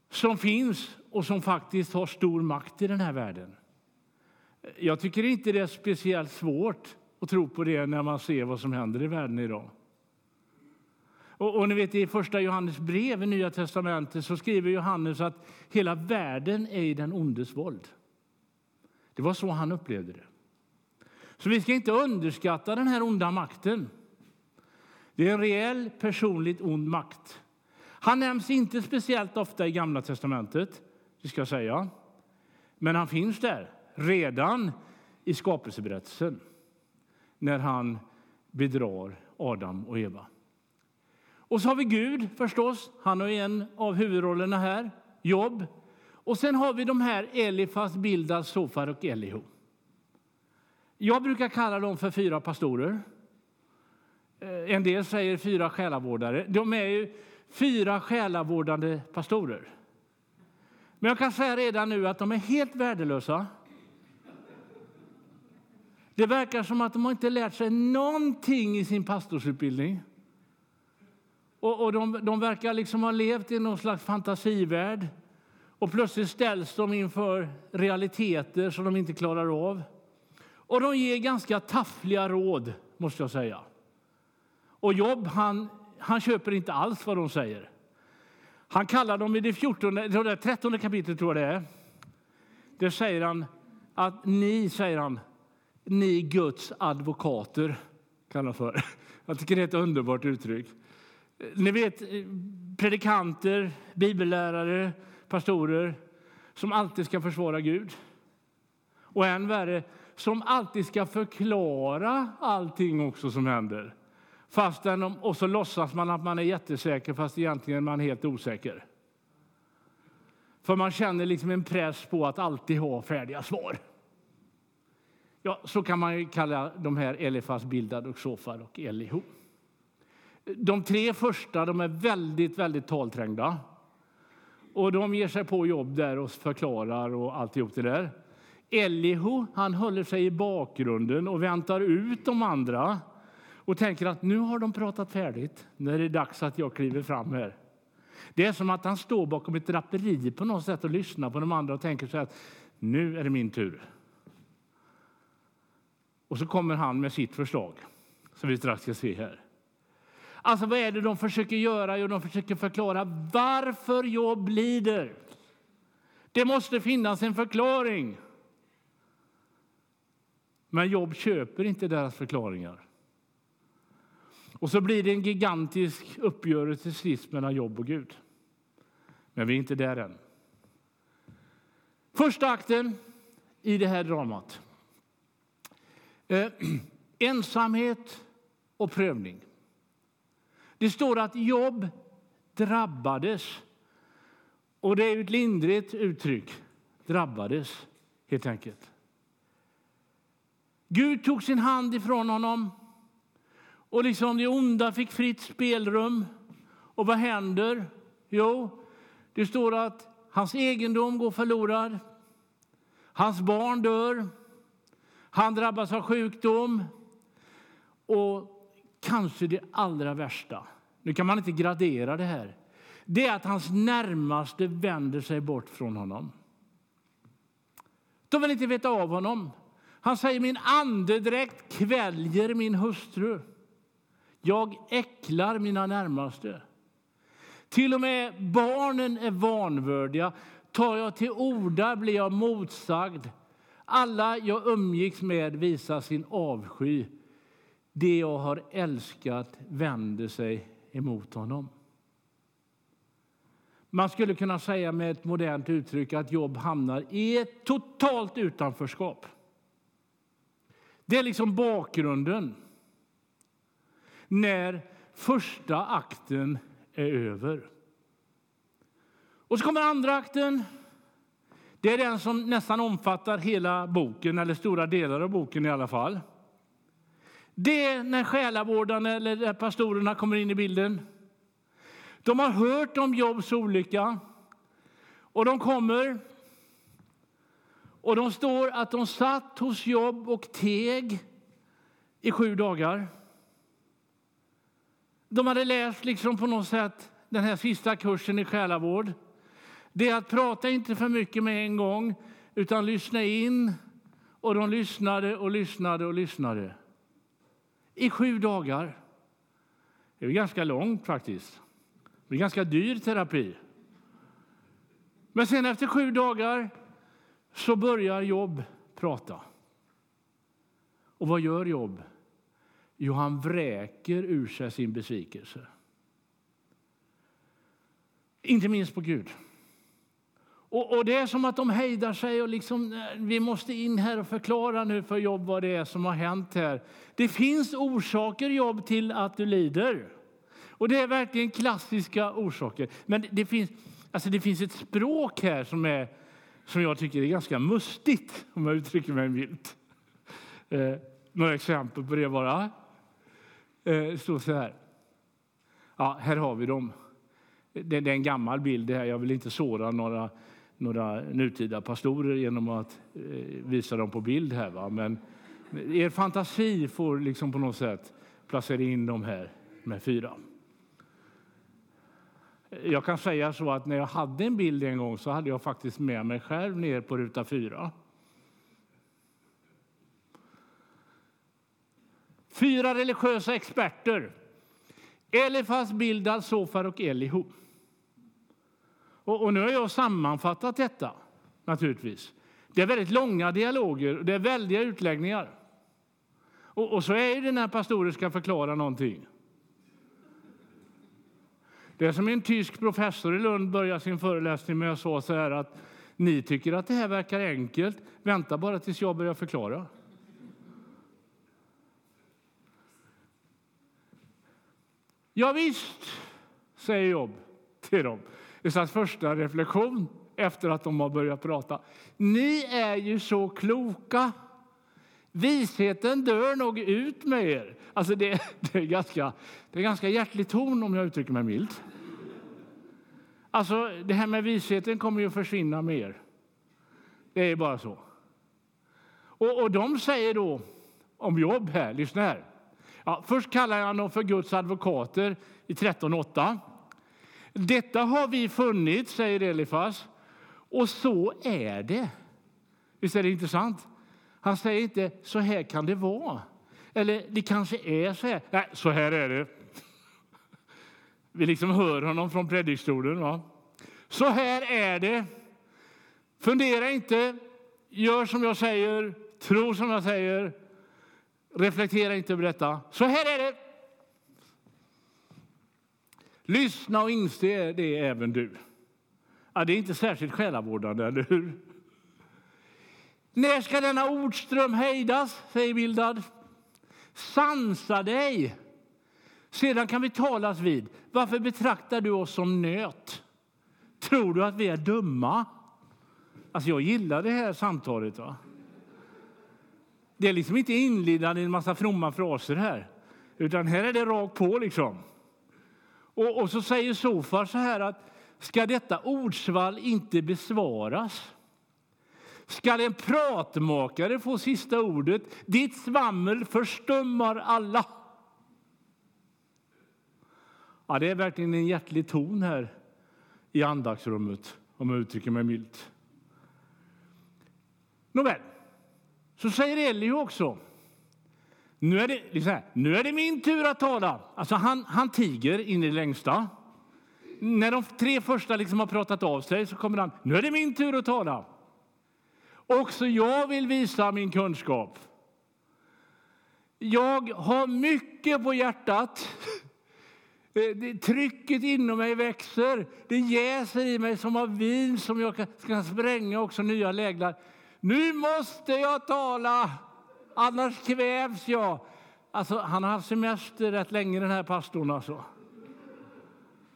som finns och som faktiskt har stor makt i den här världen. Jag tycker inte det är speciellt svårt att tro på det när man ser vad som händer i världen idag. Och, och ni vet, I första Johannes brev i Nya testamentet så skriver Johannes att hela världen är i den ondes våld. Det var så han upplevde det. Så vi ska inte underskatta den här onda makten. Det är en reell, personligt ond makt. Han nämns inte speciellt ofta i Gamla testamentet, det ska jag säga. Men han finns där redan i skapelseberättelsen när han bedrar Adam och Eva. Och så har vi Gud förstås. Han är en av huvudrollerna här. Jobb. Och sen har vi de här Elifas, Bildas, Sofar och Elihu. Jag brukar kalla dem för fyra pastorer. Eh, en del säger fyra själavårdare. De är ju fyra själavårdande pastorer. Men jag kan säga redan nu att de är helt värdelösa. Det verkar som att de inte har lärt sig någonting i sin pastorsutbildning. Och, och de, de, verkar liksom ha levt i någon slags fantasivärld. Och plötsligt ställs de inför realiteter som de inte klarar av. Och de ger ganska taffliga råd, måste jag säga. Och Jobb, han, han köper inte alls vad de säger. Han kallar dem i det, 14, det 13 kapitlet, tror jag det är. Där säger han att ni, säger han, ni Guds advokater, kallar för. Jag tycker det är ett underbart uttryck. Ni vet eh, predikanter, bibellärare, pastorer som alltid ska försvara Gud. Och än värre, som alltid ska förklara allting också som händer. Fastän, och så låtsas man att man är jättesäker fast egentligen är man helt osäker. För man känner liksom en press på att alltid ha färdiga svar. Ja, så kan man kalla de här Elifas, Bildad och Sofar och Elihu. De tre första de är väldigt, väldigt talträngda. Och de ger sig på jobb där och förklarar och alltihop det där. Elihu, han håller sig i bakgrunden och väntar ut de andra och tänker att nu har de pratat färdigt. Nu är det dags att jag kliver fram här. Det är som att han står bakom ett draperi på något sätt och lyssnar på de andra och tänker så att nu är det min tur. Och så kommer han med sitt förslag som vi strax ska se här. Alltså vad är det de försöker göra? Jo, de försöker förklara varför Jobb lider. Det måste finnas en förklaring. Men Jobb köper inte deras förklaringar. Och så blir det en gigantisk uppgörelse till sist mellan Jobb och Gud. Men vi är inte där än. Första akten i det här dramat. Eh, ensamhet och prövning. Det står att Jobb drabbades. Och det är ett lindrigt uttryck. Drabbades, helt enkelt. Gud tog sin hand ifrån honom och liksom det onda fick fritt spelrum. Och vad händer? Jo, det står att hans egendom går förlorad. Hans barn dör. Han drabbas av sjukdom. Och kanske det allra värsta, nu kan man inte gradera det här, det är att hans närmaste vänder sig bort från honom. De vill inte veta av honom. Han säger min andedräkt kväljer min hustru. Jag äcklar mina närmaste. Till och med barnen är vanvördiga. Tar jag till orda blir jag motsagd. Alla jag umgicks med visar sin avsky. Det jag har älskat vänder sig emot honom. Man skulle kunna säga med ett modernt uttryck att Jobb hamnar i ett totalt utanförskap. Det är liksom bakgrunden när första akten är över. Och så kommer andra akten. Det är den som nästan omfattar hela boken, eller stora delar av boken i alla fall. Det är när själavårdarna eller pastorerna kommer in i bilden. De har hört om Jobs olycka och de kommer. Och de står att de satt hos Jobb och teg i sju dagar. De hade läst liksom på något sätt den här sista kursen i själavård. Det är att prata inte för mycket med en gång, utan lyssna in. Och de lyssnade och lyssnade och lyssnade. I sju dagar. Det är ganska långt faktiskt. Det är ganska dyr terapi. Men sen efter sju dagar så börjar Jobb prata. Och vad gör Jobb? Jo, han vräker ur sig sin besvikelse. Inte minst på Gud. Och, och, Det är som att de hejdar sig och liksom, vi måste in här och förklara nu för Jobb vad det är som har hänt här. Det finns orsaker, Jobb, till att du lider. Och det är verkligen klassiska orsaker. Men det finns, Alltså det finns ett språk här som, är, som jag tycker är ganska mustigt, om jag uttrycker mig milt. Eh, några exempel på det bara. Eh, det står så här. Ja, här har vi dem. Det, det är en gammal bild. Det här. Jag vill inte såra några, några nutida pastorer genom att eh, visa dem på bild här. Va? Men er fantasi får liksom på något sätt placera in dem här med fyra. Jag kan säga så att när jag hade en bild en gång så hade jag faktiskt med mig själv ner på ruta fyra. Fyra religiösa experter. Elifas, Bildad, Sofar och Elihu. Och, och, nu har jag sammanfattat detta, naturligtvis. Det är väldigt långa dialoger och det är väldiga utläggningar. Och, och så är det när pastorer ska förklara någonting. Det är som en tysk professor i Lund började sin föreläsning med att säga så här att ni tycker att det här verkar enkelt. Vänta bara tills jag börjar förklara. Ja, visst, säger Jobb till dem i första reflektion efter att de har börjat prata. Ni är ju så kloka. Visheten dör nog ut med er. Alltså det, det, är ganska, det är ganska hjärtlig ton om jag uttrycker mig milt. Alltså det här med visheten kommer ju att försvinna med er. Det är bara så. Och, och de säger då om jobb här, lyssna här. Ja, först kallar han dem för Guds advokater i 13.8. Detta har vi funnit, säger Elifas, och så är det. Visst är det intressant? Han säger inte så här kan det vara. Eller det kanske är så här. Nej, så här är det. Vi liksom hör honom från predikstolen. Så här är det. Fundera inte. Gör som jag säger. Tro som jag säger. Reflektera inte över detta. Så här är det. Lyssna och inse det även du. Ja, det är inte särskilt själavårdande, eller hur? När ska denna ordström hejdas, säger Bildad. Sansa dig, sedan kan vi talas vid. Varför betraktar du oss som nöt? Tror du att vi är dumma? Alltså jag gillar det här samtalet. Va? Det är liksom inte inlindande i en massa fromma fraser här, utan här är det rakt på. liksom. Och, och så säger Sofar så här att ska detta ordsvall inte besvaras? Skall en pratmakare få sista ordet? Ditt svammel förstummar alla. Ja, det är verkligen en hjärtlig ton här i andaktsrummet, om jag uttrycker mig milt. Nåväl, så säger Elihu också nu är, det, liksom här, nu är det min tur att tala. Alltså han, han tiger in i det längsta. När de tre första liksom har pratat av sig så kommer han. Nu är det min tur att tala. Också jag vill visa min kunskap. Jag har mycket på hjärtat. Trycket inom mig växer. Det jäser i mig som av vin som jag ska spränga också nya läglar. Nu måste jag tala, annars kvävs jag. Alltså, han har haft semester rätt länge, den här pastorn. Alltså.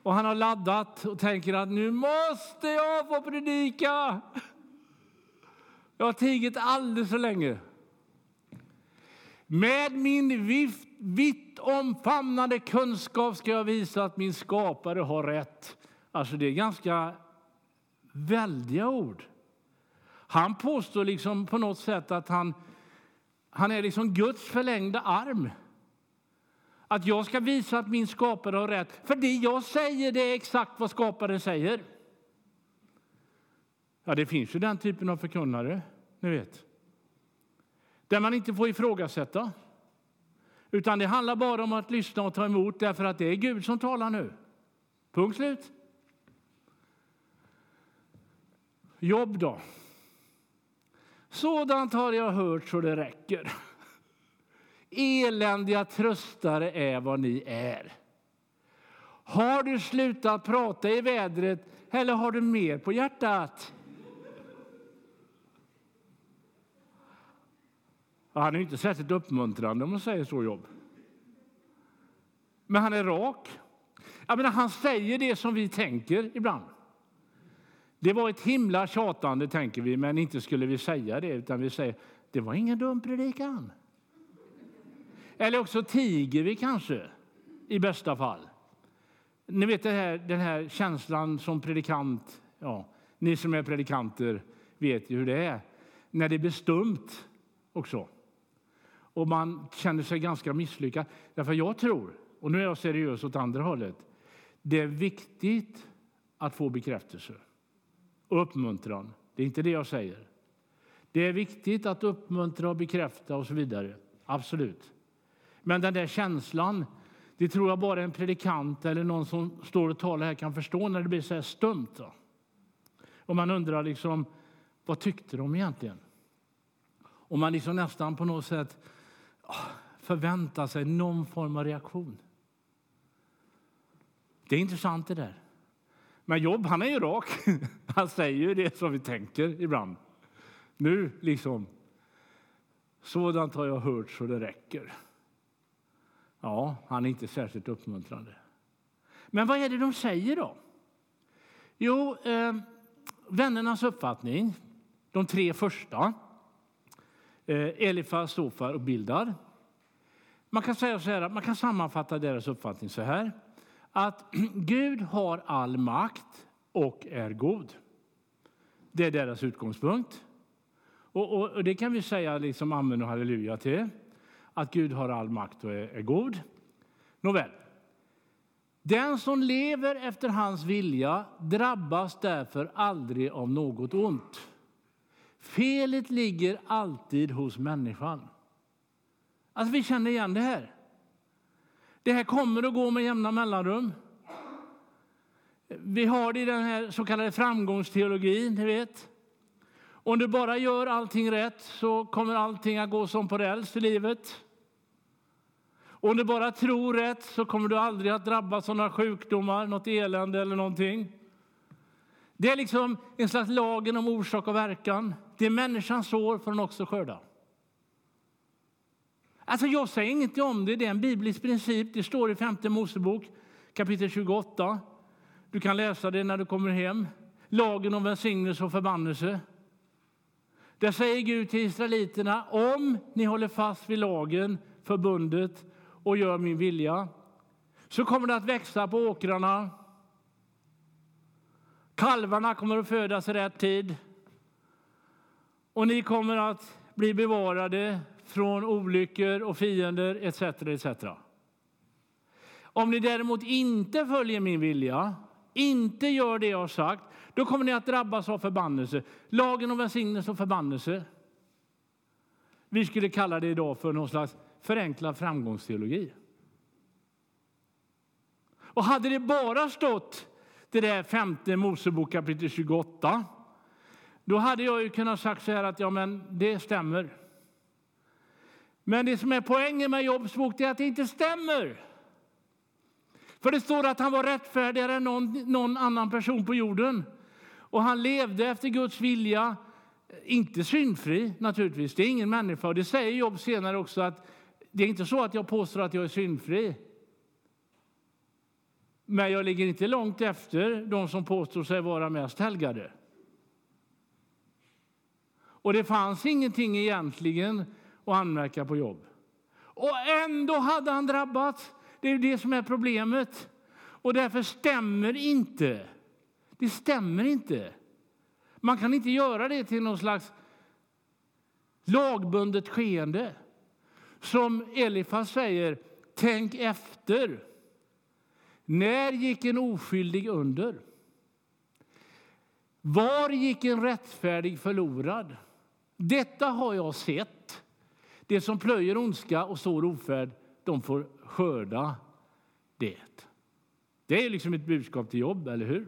Och han har laddat och tänker att nu måste jag få predika. Jag har tigit alldeles för länge. Med min vitt, vitt omfamnande kunskap ska jag visa att min skapare har rätt. Alltså det är ganska väldiga ord. Han påstår liksom på något sätt att han, han är liksom Guds förlängda arm. Att jag ska visa att min skapare har rätt. För det jag säger det är exakt vad skaparen säger. Ja, det finns ju den typen av förkunnare, ni vet. Där man inte får ifrågasätta. Utan det handlar bara om att lyssna och ta emot därför att det är Gud som talar nu. Punkt slut. Jobb då? Sådant har jag hört så det räcker. Eländiga tröstare är vad ni är. Har du slutat prata i vädret eller har du mer på hjärtat? Han är inte särskilt uppmuntrande om man säger så, Jobb. Men han är rak. Jag menar, han säger det som vi tänker ibland. Det var ett himla tjatande, tänker vi, men inte skulle vi säga det, utan vi säger det var ingen dum predikan. Eller också tiger vi kanske, i bästa fall. Ni vet den här, den här känslan som predikant, ja, ni som är predikanter vet ju hur det är, när det blir stumt också. Och man känner sig ganska misslyckad. Därför jag tror, och nu är jag seriös åt andra hållet, det är viktigt att få bekräftelse och uppmuntran. Det är inte det jag säger. Det är viktigt att uppmuntra och bekräfta och så vidare. Absolut. Men den där känslan, det tror jag bara en predikant eller någon som står och talar här kan förstå när det blir så här stumt. Då. Och man undrar liksom, vad tyckte de egentligen? Och man liksom nästan på något sätt ah, förväntar sig någon form av reaktion. Det är intressant det där. Men Jobb, han är ju rak. Han säger ju det som vi tänker ibland. Nu liksom. Sådant har jag hört så det räcker. Ja, han är inte särskilt uppmuntrande. Men vad är det de säger då? Jo, eh, vännernas uppfattning, de tre första, eh, Elifas, Sofar och Bildar. Man kan, säga så här, man kan sammanfatta deras uppfattning så här att Gud har all makt och är god. Det är deras utgångspunkt. Och, och, och det kan vi säga liksom amen och halleluja till, att Gud har all makt och är, är god. Nåväl. Den som lever efter hans vilja drabbas därför aldrig av något ont. Felet ligger alltid hos människan. Alltså, vi känner igen det här. Det här kommer att gå med jämna mellanrum. Vi har det i den här så kallade framgångsteologin. Ni vet. Om du bara gör allting rätt så kommer allting att gå som på räls i livet. Om du bara tror rätt så kommer du aldrig att drabbas av några sjukdomar, något elände eller någonting. Det är liksom en slags lagen om orsak och verkan. Det människan sår får hon också skörda. Alltså jag säger inget om det, det är en biblisk princip. Det står i femte Mosebok kapitel 28. Du kan läsa det när du kommer hem. Lagen om välsignelse och förbannelse. Där säger Gud till israeliterna, om ni håller fast vid lagen, förbundet och gör min vilja, så kommer det att växa på åkrarna. Kalvarna kommer att födas i rätt tid. Och ni kommer att bli bevarade från olyckor och fiender etc. etc. Om ni däremot inte följer min vilja, inte gör det jag har sagt, då kommer ni att drabbas av förbannelse. Lagen om välsignelse och förbannelse. Vi skulle kalla det idag för någon slags förenklad framgångsteologi. Och hade det bara stått det där femte Mosebok kapitel 28, då hade jag ju kunnat sagt så här att ja, men det stämmer. Men det som är poängen med Jobs bok är att det inte stämmer. För det står att han var rättfärdigare än någon, någon annan person på jorden. Och han levde efter Guds vilja, inte syndfri naturligtvis. Det är ingen människa. Och det säger Jobb senare också att det är inte så att jag påstår att jag är syndfri. Men jag ligger inte långt efter de som påstår sig vara mest helgade. Och det fanns ingenting egentligen och anmärka på jobb. Och ändå hade han drabbats. Det är det som är problemet. Och därför stämmer inte. Det stämmer inte. Man kan inte göra det till någon slags lagbundet skeende. Som Elifas säger, tänk efter. När gick en oskyldig under? Var gick en rättfärdig förlorad? Detta har jag sett. Det som plöjer ondska och sår ofärd, de får skörda det. Det är liksom ett budskap till jobb, eller hur?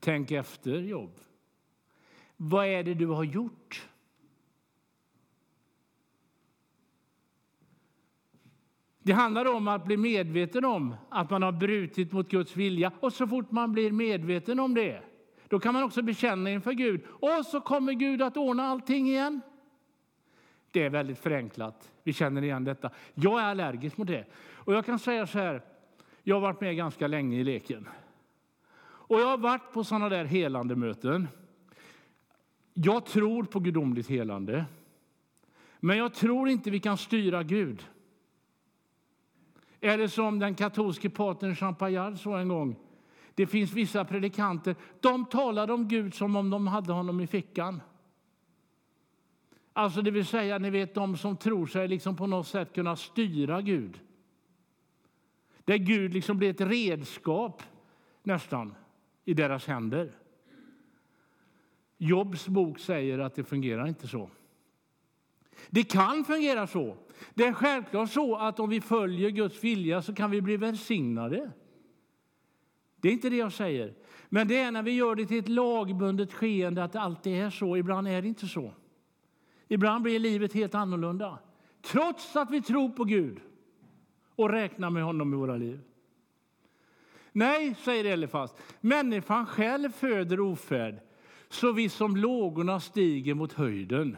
Tänk efter, jobb. Vad är det du har gjort? Det handlar om att bli medveten om att man har brutit mot Guds vilja. Och så fort man blir medveten om det, då kan man också bekänna inför Gud. Och så kommer Gud att ordna allting igen. Det är väldigt förenklat. Vi känner igen detta. Jag är allergisk mot det. Och jag kan säga så här, jag har varit med ganska länge i leken. Och jag har varit på sådana där helande möten. Jag tror på gudomligt helande. Men jag tror inte vi kan styra Gud. Är det som den katolske patern Jean Paillard sa en gång? Det finns vissa predikanter, de talade om Gud som om de hade honom i fickan. Alltså det vill säga, ni vet de som tror sig liksom på något sätt kunna styra Gud. Där Gud liksom blir ett redskap nästan i deras händer. Jobs bok säger att det fungerar inte så. Det kan fungera så. Det är självklart så att om vi följer Guds vilja så kan vi bli välsignade. Det är inte det jag säger. Men det är när vi gör det till ett lagbundet skeende att det alltid är så. Ibland är det inte så. Ibland blir livet helt annorlunda. Trots att vi tror på Gud och räknar med honom i våra liv. Nej, säger Elifas, människan själv föder ofärd så vi som lågorna stiger mot höjden.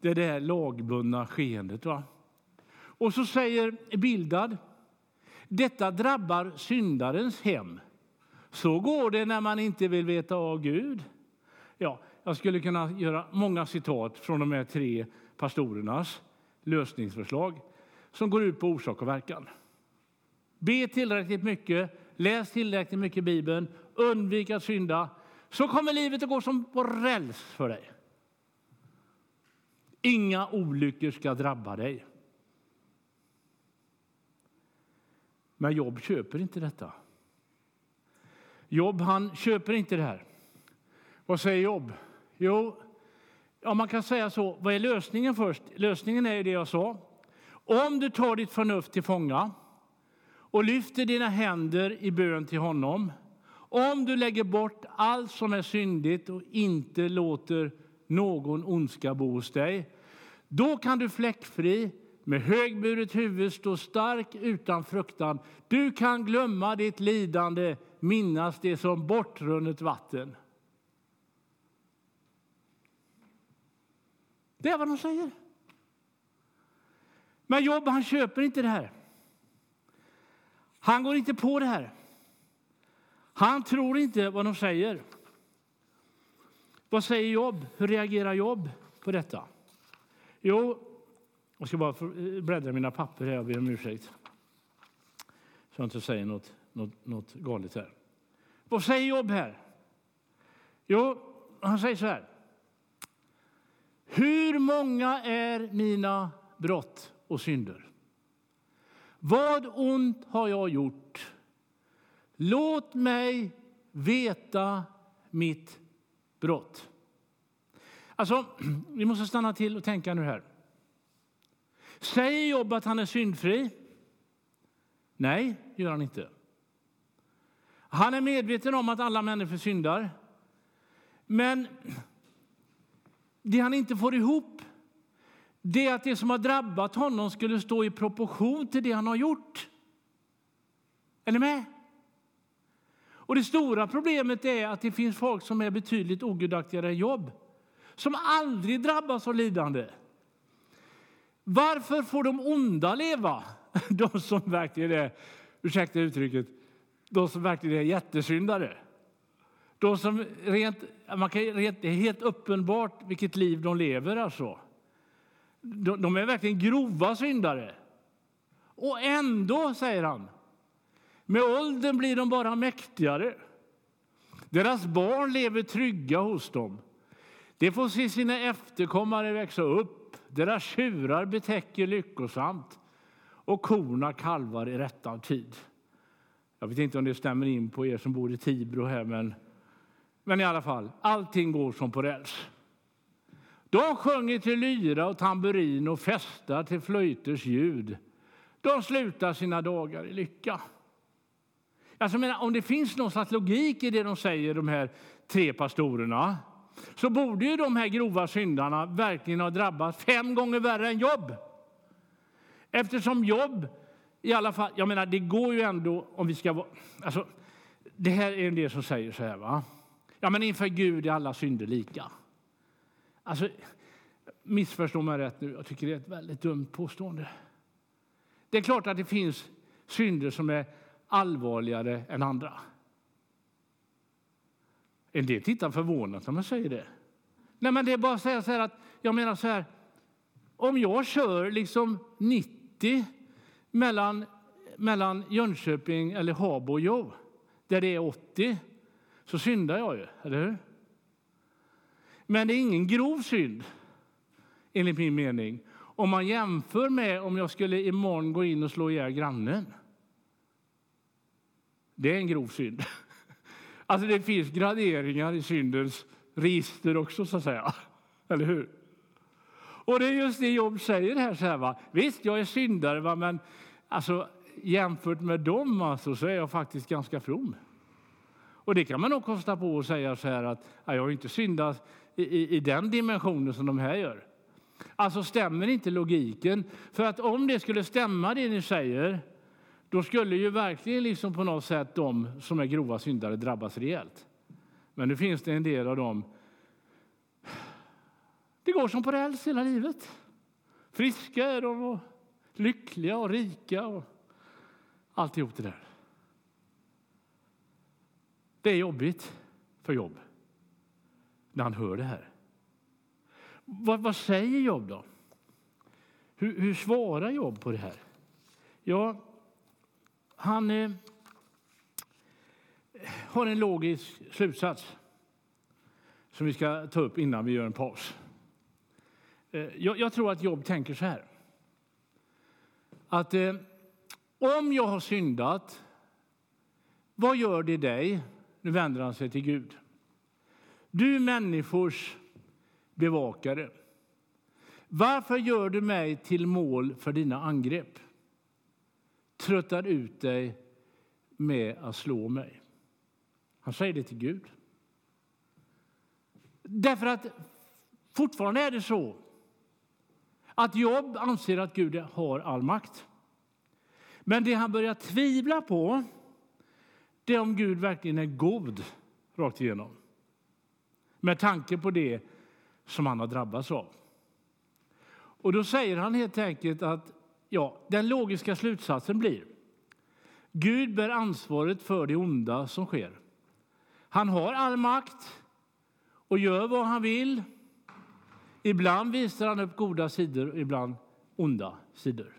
Det är det här lagbundna skeendet. Va? Och så säger Bildad, detta drabbar syndarens hem. Så går det när man inte vill veta av Gud. Ja, jag skulle kunna göra många citat från de här tre pastorernas lösningsförslag som går ut på orsak och verkan. Be tillräckligt mycket, läs tillräckligt mycket Bibeln, undvik att synda, så kommer livet att gå som på räls för dig. Inga olyckor ska drabba dig. Men Jobb köper inte detta. Jobb han köper inte det här. Vad säger Jobb? Jo, ja, man kan säga så. Vad är lösningen först? Lösningen är det jag sa. Om du tar ditt förnuft till fånga och lyfter dina händer i bön till honom. Om du lägger bort allt som är syndigt och inte låter någon ondska bo hos dig. Då kan du fläckfri med högburet huvud stå stark utan fruktan. Du kan glömma ditt lidande, minnas det som bortrunnet vatten. Det är vad de säger. Men Jobb han köper inte det här. Han går inte på det här. Han tror inte vad de säger. Vad säger Jobb? Hur reagerar Jobb på detta? Jo, jag ska bara eh, bläddra mina papper här och be om ursäkt. Så jag inte säger något, något, något galet här. Vad säger Jobb här? Jo, han säger så här. Hur många är mina brott och synder? Vad ont har jag gjort? Låt mig veta mitt brott. Alltså, vi måste stanna till och tänka nu här. Säger Jobb att han är syndfri? Nej, gör han inte. Han är medveten om att alla människor syndar. Men det han inte får ihop det är att det som har drabbat honom skulle stå i proportion till det han har gjort. Är ni med? Och det stora problemet är att det finns folk som är betydligt ogudaktigare än jobb, som aldrig drabbas av lidande. Varför får de onda leva? De som verkligen är, ursäkta uttrycket, de som verkligen är jättesyndare. De som rent, man kan, rent, det är helt uppenbart vilket liv de lever. Alltså. De, de är verkligen grova syndare. Och ändå, säger han, med åldern blir de bara mäktigare. Deras barn lever trygga hos dem. De får se sina efterkommare växa upp. Deras tjurar betäcker lyckosamt och korna kalvar i rättan tid. Jag vet inte om det stämmer in på er som bor i Tibro här, men, men i alla fall, allting går som på räls. De sjunger till lyra och tamburin och festar till flöjters ljud. De slutar sina dagar i lycka. Alltså, men om det finns någon slags logik i det de säger, de här tre pastorerna, så borde ju de här grova syndarna verkligen ha drabbats fem gånger värre än jobb. Eftersom jobb, i alla fall, jag menar det går ju ändå om vi ska vara, alltså, det här är en del som säger så här va, ja men inför Gud är alla synder lika. Alltså, missförstå mig rätt nu, jag tycker det är ett väldigt dumt påstående. Det är klart att det finns synder som är allvarligare än andra. En del tittar förvånat när man säger det. Nej, men det är bara att säga så här att jag menar så här. Om jag kör liksom 90 mellan, mellan Jönköping eller Habo och Jov, där det är 80, så syndar jag ju, eller hur? Men det är ingen grov synd, enligt min mening, om man jämför med om jag skulle imorgon gå in och slå ihjäl grannen. Det är en grov synd. Alltså det finns graderingar i syndens register också, så att säga. Eller hur? Och det är just det Jobb säger här. Så här va? Visst, jag är syndare, va? men alltså, jämfört med dem alltså, så är jag faktiskt ganska from. Och det kan man nog kosta på att säga så här att jag har inte syndat i, i, i den dimensionen som de här gör. Alltså stämmer inte logiken? För att om det skulle stämma det ni säger, då skulle ju verkligen liksom på något sätt de som är grova syndare drabbas rejält. Men nu finns det en del av dem. Det går som på räls hela livet. Friska är de och lyckliga och rika och alltihop det där. Det är jobbigt för Jobb när han hör det här. Vad, vad säger Jobb då? Hur, hur svarar Jobb på det här? Ja, han eh, har en logisk slutsats som vi ska ta upp innan vi gör en paus. Eh, jag, jag, tror att Jobb tänker så här. Att eh, om jag har syndat, vad gör det dig? Nu vänder han sig till Gud. Du människors bevakare. Varför gör du mig till mål för dina angrepp? Tröttar ut dig med att slå mig. Han säger det till Gud. Därför att fortfarande är det så att Job anser att Gud har all makt. Men det han börjar tvivla på det är om Gud verkligen är god rakt igenom. Med tanke på det som han har drabbats av. Och då säger han helt enkelt att ja, den logiska slutsatsen blir Gud bär ansvaret för det onda som sker. Han har all makt och gör vad han vill. Ibland visar han upp goda sidor, ibland onda sidor.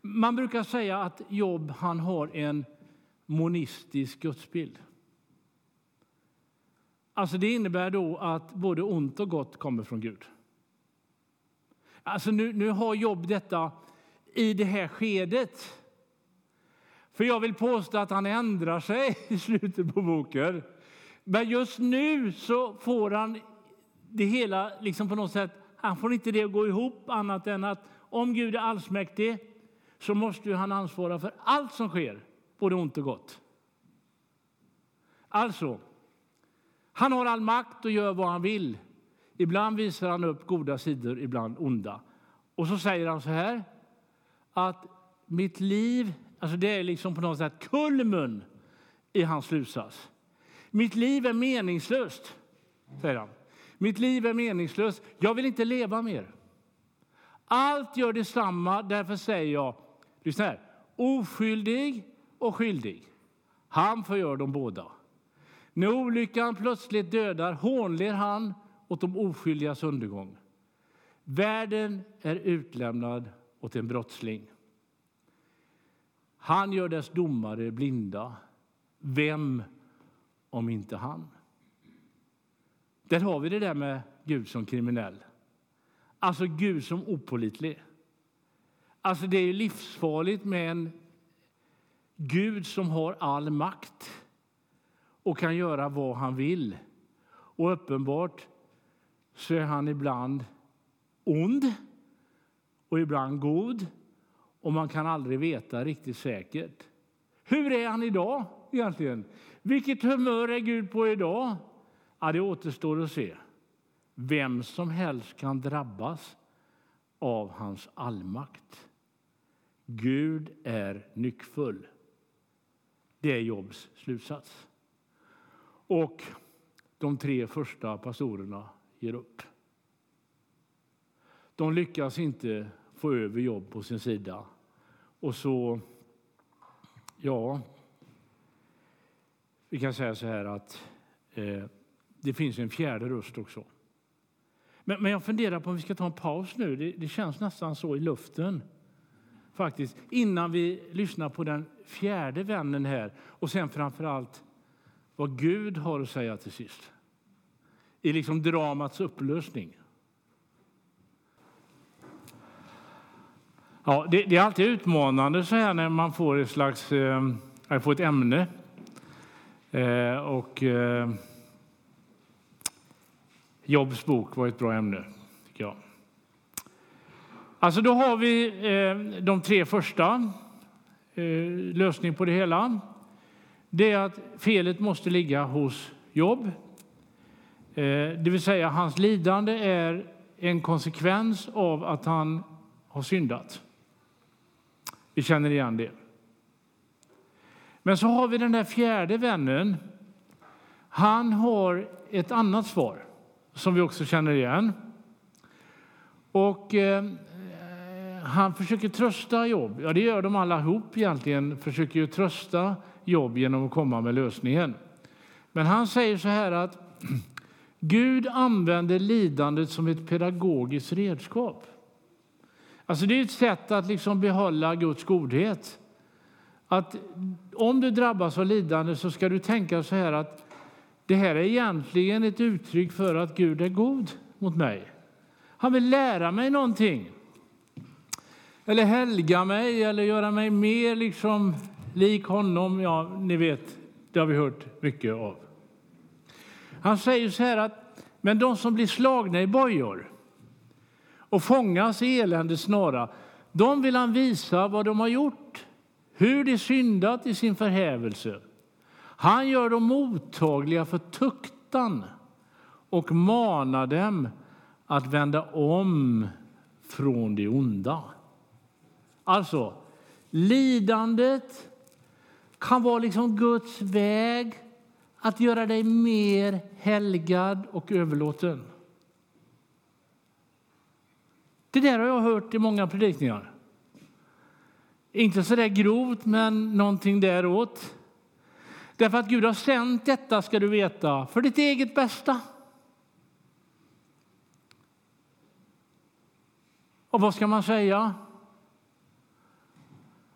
Man brukar säga att Job han har en monistisk gudsbild. Alltså det innebär då att både ont och gott kommer från Gud. Alltså nu, nu har Jobb detta i det här skedet. För jag vill påstå att han ändrar sig i slutet på boken. Men just nu så får han det hela liksom på något sätt, han får inte det att gå ihop annat än att om Gud är allsmäktig så måste han ansvara för allt som sker, både ont och gott. Alltså, han har all makt och gör vad han vill. Ibland visar han upp goda sidor, ibland onda. Och så säger han så här att mitt liv, alltså det är liksom på något sätt kulmen i hans slutsats. Mitt liv är meningslöst, säger han. Mitt liv är meningslöst. Jag vill inte leva mer. Allt gör detsamma, därför säger jag, lyssna här, oskyldig och skyldig. Han förgör dem båda. När olyckan plötsligt dödar hånler han åt de oskyldigas undergång. Världen är utlämnad åt en brottsling. Han gör dess domare blinda. Vem om inte han? Där har vi det där med Gud som kriminell. Alltså Gud som opolitlig. Alltså det är livsfarligt med en Gud som har all makt och kan göra vad han vill. Och uppenbart så är han ibland ond och ibland god och man kan aldrig veta riktigt säkert. Hur är han idag egentligen? Vilket humör är Gud på idag? Ja, det återstår att se. Vem som helst kan drabbas av hans allmakt. Gud är nyckfull. Det är Jobs slutsats. Och de tre första pastorerna ger upp. De lyckas inte få över jobb på sin sida. Och så, ja, vi kan säga så här att eh, det finns en fjärde röst också. Men, men jag funderar på om vi ska ta en paus nu. Det, det känns nästan så i luften. Faktiskt, innan vi lyssnar på den fjärde vännen här och sen framför allt vad Gud har att säga till sist. I liksom dramats upplösning. Ja, det, det, är alltid utmanande så här när man får ett slags eh, får ett ämne. Eh, och eh, Jobs bok var ett bra ämne, tycker jag. Alltså då har vi eh, de tre första Eh, lösning på det hela. Det är att felet måste ligga hos Jobb. Eh, det vill säga, hans lidande är en konsekvens av att han har syndat. Vi känner igen det. Men så har vi den där fjärde vännen. Han har ett annat svar som vi också känner igen. Och eh, han försöker trösta Jobb. Ja, det gör de alla ihop egentligen. Försöker ju trösta Jobb genom att komma med lösningen. Men han säger så här att Gud använder lidandet som ett pedagogiskt redskap. Alltså det är ett sätt att liksom behålla Guds godhet. Att om du drabbas av lidande så ska du tänka så här att det här är egentligen ett uttryck för att Gud är god mot mig. Han vill lära mig någonting. Eller helga mig eller göra mig mer liksom lik honom. Ja, ni vet, det har vi hört mycket av. Han säger så här att men de som blir slagna i bojor och fångas i eländets snara, de vill han visa vad de har gjort, hur de syndat i sin förhävelse. Han gör dem mottagliga för tuktan och manar dem att vända om från det onda. Alltså, lidandet kan vara liksom Guds väg att göra dig mer helgad och överlåten. Det där har jag hört i många predikningar. Inte så där grovt, men någonting däråt. Därför att Gud har sänt detta, ska du veta, för ditt eget bästa. Och vad ska man säga?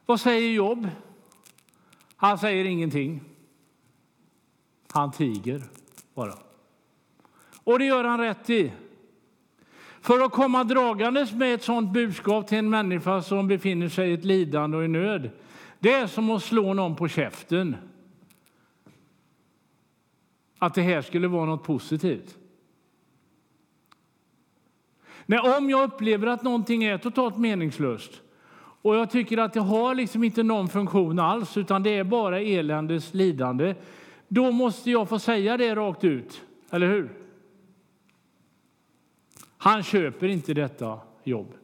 Vad säger Jobb? Han säger ingenting. Han tiger bara. Och det gör han rätt i. För att komma dragandes med ett sånt budskap till en människa som befinner sig i ett lidande och i nöd, det är som att slå någon på käften. Att det här skulle vara något positivt. Nej, om jag upplever att någonting är totalt meningslöst och jag tycker att det har liksom inte någon funktion alls, utan det är bara eländes lidande, då måste jag få säga det rakt ut, eller hur? Han köper inte detta jobb.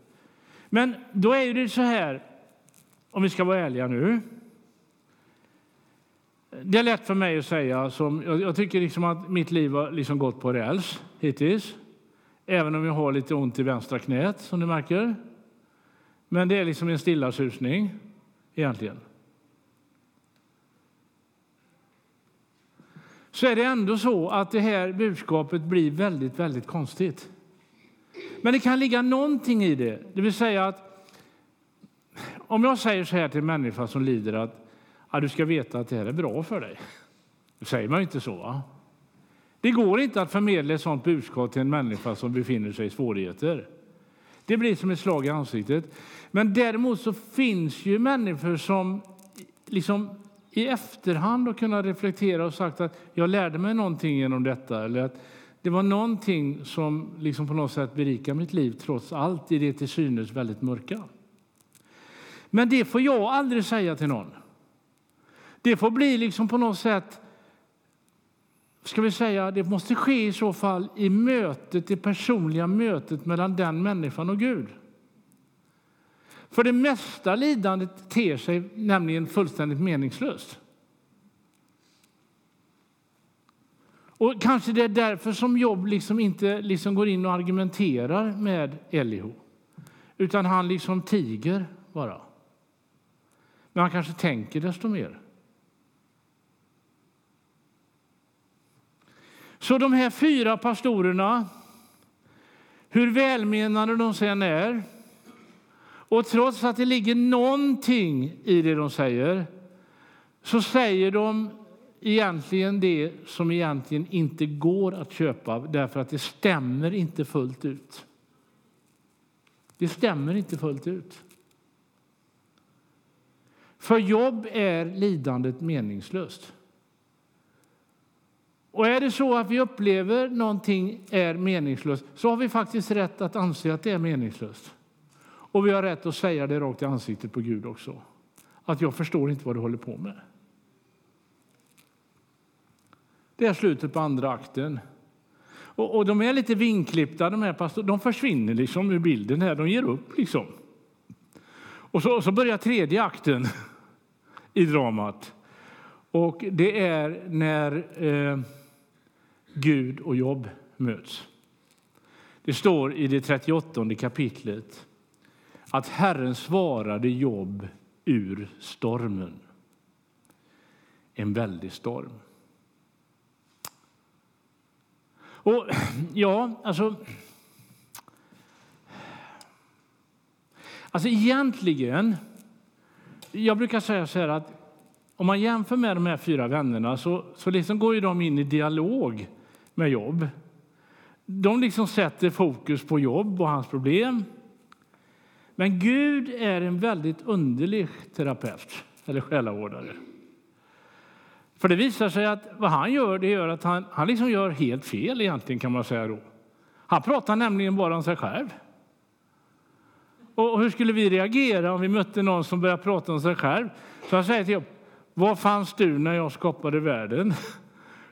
Men då är det så här, om vi ska vara ärliga nu. Det är lätt för mig att säga, som, jag, jag tycker liksom att mitt liv har liksom gått på räls hittills. Även om jag har lite ont i vänstra knät, som du märker. Men det är liksom en stilla susning, egentligen. Så är det ändå så att det här budskapet blir väldigt, väldigt konstigt. Men det kan ligga någonting i det. Det vill säga att om jag säger så här till en människa som lider att ja, du ska veta att det här är bra för dig. Då säger man ju inte så. Va? Det går inte att förmedla ett sådant budskap till en människa som befinner sig i svårigheter. Det blir som ett slag i ansiktet. Men däremot så finns ju människor som liksom i efterhand har kunnat reflektera och sagt att jag lärde mig någonting genom detta. Eller att det var någonting som liksom på något sätt berikade mitt liv trots allt i det till synes väldigt mörka. Men det får jag aldrig säga till någon. Det får bli liksom på något sätt ska vi säga, det måste ske i så fall i mötet, det personliga mötet mellan den människan och Gud. För det mesta lidandet ter sig nämligen fullständigt meningslöst. Och Kanske det är därför som Jobb liksom inte liksom går in och argumenterar med Elihu. Utan han liksom tiger bara. Men han kanske tänker desto mer. Så de här fyra pastorerna, hur välmenande de sen är och trots att det ligger någonting i det de säger så säger de egentligen det som egentligen inte går att köpa därför att det stämmer inte fullt ut. Det stämmer inte fullt ut. För jobb är lidandet meningslöst. Och är det så att vi upplever någonting är meningslöst så har vi faktiskt rätt att anse att det är meningslöst. Och vi har rätt att säga det rakt i ansiktet på Gud också. Att jag förstår inte vad du håller på med. Det är slutet på andra akten. Och, och de är lite vinklippta, de här pastor. De försvinner liksom ur bilden här, de ger upp liksom. Och så, så börjar tredje akten i dramat. Och det är när eh, Gud och Jobb möts. Det står i det 38 kapitlet att Herren svarade Jobb ur stormen. En väldig storm. Och ja, alltså... Alltså egentligen, jag brukar säga så här att om man jämför med de här fyra vännerna så, så liksom går ju de in i dialog med jobb. De liksom sätter fokus på jobb och hans problem. Men Gud är en väldigt underlig terapeut, eller själavårdare. För det visar sig att vad han gör, det gör att han, han liksom gör helt fel egentligen kan man säga då. Han pratar nämligen bara om sig själv. Och hur skulle vi reagera om vi mötte någon som började prata om sig själv? Så han säger till Jobb, var fanns du när jag skapade världen?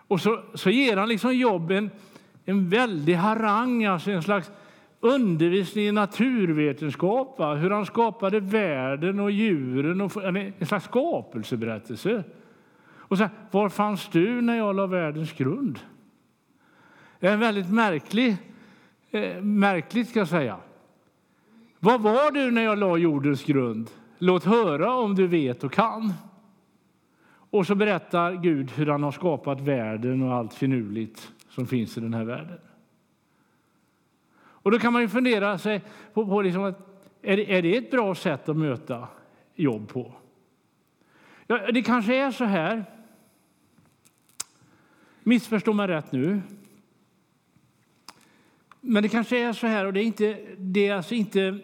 Och så, så ger han liksom Jobb en, en väldig harang, alltså en slags undervisning i naturvetenskap, va? hur han skapade världen och djuren, och en slags skapelseberättelse. Och så här... var fanns du när jag la världens grund? Det är väldigt märklig, eh, märkligt, ska jag säga. Var var du när jag la jordens grund? Låt höra om du vet och kan. Och så berättar Gud hur han har skapat världen och allt finurligt som finns i den här världen. Och då kan man ju fundera sig på, på liksom att, är, det, är det ett bra sätt att möta jobb på? Ja, det kanske är så här Missförstå mig rätt nu. Men det kanske är så här, och det är, inte, det är alltså inte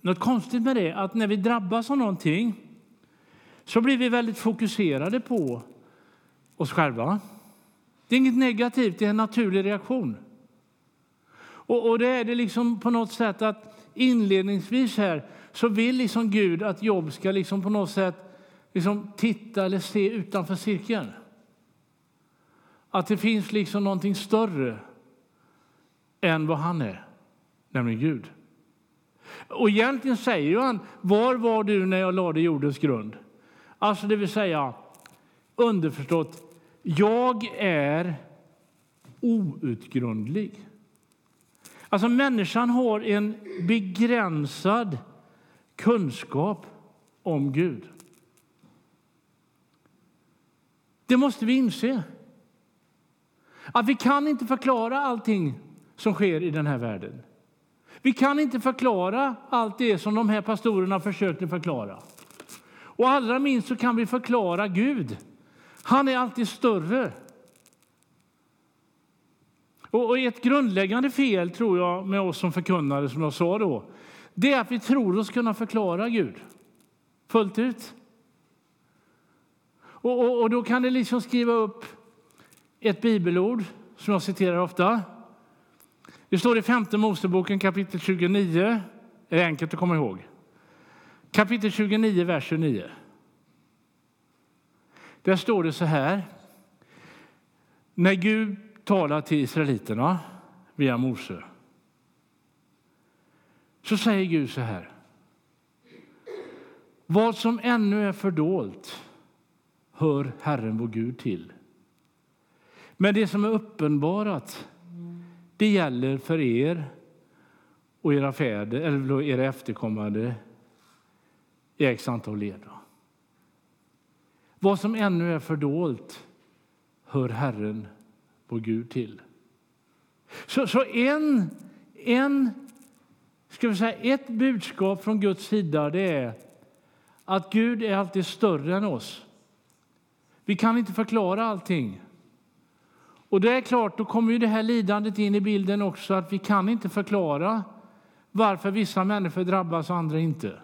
något konstigt med det, att när vi drabbas av någonting så blir vi väldigt fokuserade på oss själva. Det är inget negativt, det är en naturlig reaktion. Och, och det är det liksom på något sätt att inledningsvis här så vill liksom Gud att Job ska liksom på något sätt liksom titta eller se utanför cirkeln. Att det finns liksom någonting större än vad han är, nämligen Gud. Och egentligen säger han, var var du när jag lade jordens grund? Alltså det vill säga, underförstått, jag är outgrundlig. Alltså människan har en begränsad kunskap om Gud. Det måste vi inse. Att vi kan inte förklara allting som sker i den här världen. Vi kan inte förklara allt det som de här pastorerna försökte förklara. Och allra minst så kan vi förklara Gud. Han är alltid större. Och ett grundläggande fel tror jag med oss som förkunnare, som jag sa då, det är att vi tror oss kunna förklara Gud fullt ut. Och, och, och då kan det liksom skriva upp ett bibelord som jag citerar ofta. Det står i femte Moseboken kapitel 29. Det är enkelt att komma ihåg. Kapitel 29, vers 29. Där står det så här. När Gud talar till israeliterna via Mose så säger Gud så här. Vad som ännu är fördolt hör Herren vår Gud till. Men det som är uppenbarat, det gäller för er och era fäder, eller era efterkommande i x antal led. Vad som ännu är fördolt hör Herren vår Gud till. Så, så en, en, ska vi säga, ett budskap från Guds sida det är att Gud är alltid större än oss. Vi kan inte förklara allting. Och det är klart, då kommer ju det här lidandet in i bilden också, att vi kan inte förklara varför vissa människor drabbas och andra inte.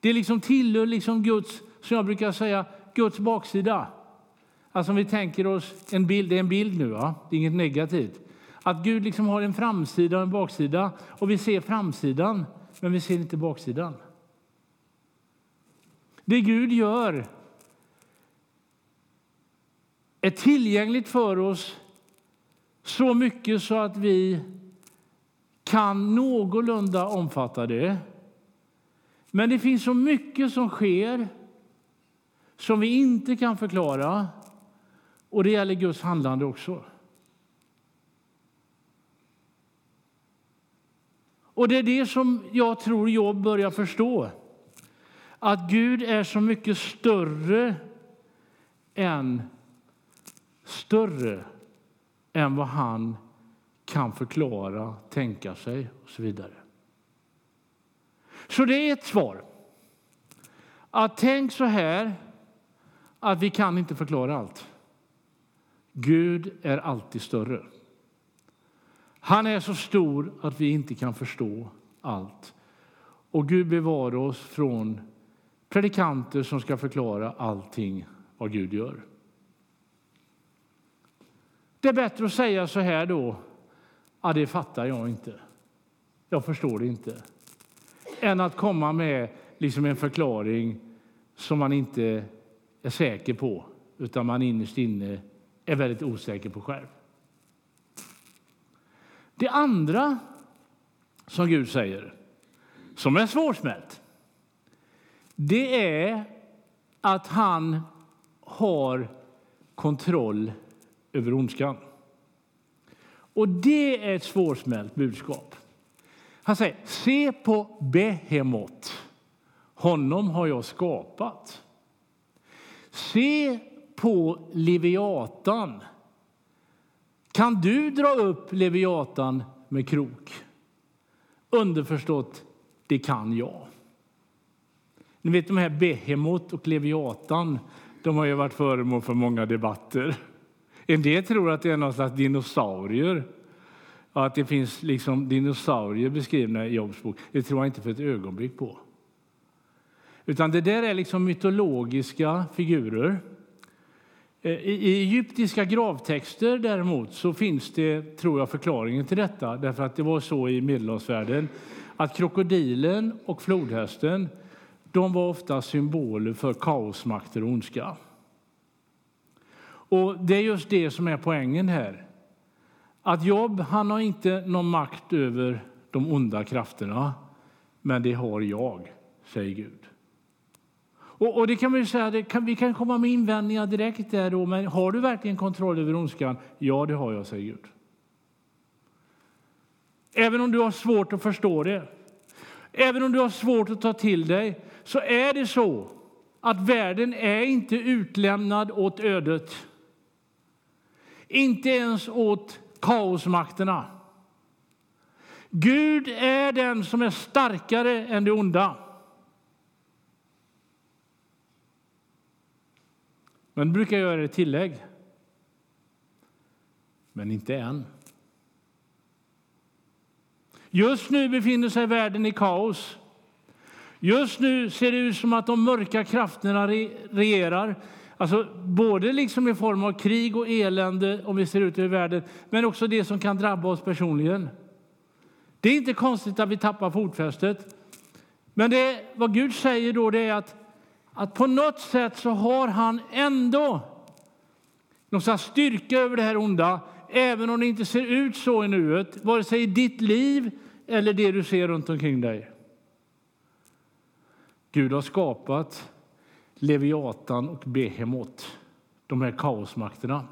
Det liksom tillhör liksom Guds, som jag brukar säga, Guds baksida. Alltså om vi tänker oss en bild, det är en bild nu, ja? det är inget negativt. Att Gud liksom har en framsida och en baksida och vi ser framsidan men vi ser inte baksidan. Det Gud gör är tillgängligt för oss så mycket så att vi kan någorlunda omfatta det. Men det finns så mycket som sker som vi inte kan förklara. Och det gäller Guds handlande också. Och det är det som jag tror jag börjar förstå. Att Gud är så mycket större än större än vad han kan förklara, tänka sig och så vidare. Så det är ett svar. Att tänk så här att vi kan inte förklara allt. Gud är alltid större. Han är så stor att vi inte kan förstå allt. Och Gud bevarar oss från predikanter som ska förklara allting vad Gud gör. Det är bättre att säga så här då. Ja, det fattar jag inte. Jag förstår det inte. Än att komma med liksom en förklaring som man inte är säker på utan man innerst inne är väldigt osäker på själv. Det andra som Gud säger, som är svårsmält det är att han har kontroll över ondskan. Och det är ett svårsmält budskap. Han säger, se på Behemot. Honom har jag skapat. Se på Leviatan. Kan du dra upp Leviatan med krok? Underförstått, det kan jag. Ni vet de här Behemot och Leviatan, de har ju varit föremål för många debatter. En del tror att det är någon slags dinosaurier. att det finns liksom dinosaurier beskrivna i Jobs bok. Det tror jag inte för ett ögonblick på. Utan det där är liksom mytologiska figurer. Eh, I egyptiska gravtexter däremot så finns det, tror jag, förklaringen till detta. Därför att det var så i medelhavsvärlden att krokodilen och flodhästen de var ofta symboler för kaosmakter och ondska. Och Det är just det som är poängen här. Att Jobb han har inte någon makt över de onda krafterna, men det har jag, säger Gud. Och, och det kan vi säga, kan, vi kan komma med invändningar direkt där då, men har du verkligen kontroll över ondskan? Ja, det har jag, säger Gud. Även om du har svårt att förstå det, även om du har svårt att ta till dig, så är det så att världen är inte utlämnad åt ödet. Inte ens åt kaosmakterna. Gud är den som är starkare än det onda. Men brukar göra ett tillägg. Men inte än. Just nu befinner sig världen i kaos. Just nu ser det ut som att de mörka krafterna regerar. Alltså både liksom i form av krig och elände om vi ser ut över världen, men också det som kan drabba oss personligen. Det är inte konstigt att vi tappar fotfästet. Men det, vad Gud säger då det är att, att på något sätt så har han ändå någon slags styrka över det här onda, även om det inte ser ut så i nuet, vare sig i ditt liv eller det du ser runt omkring dig. Gud har skapat Leviatan och Behemot, de här kaosmakterna.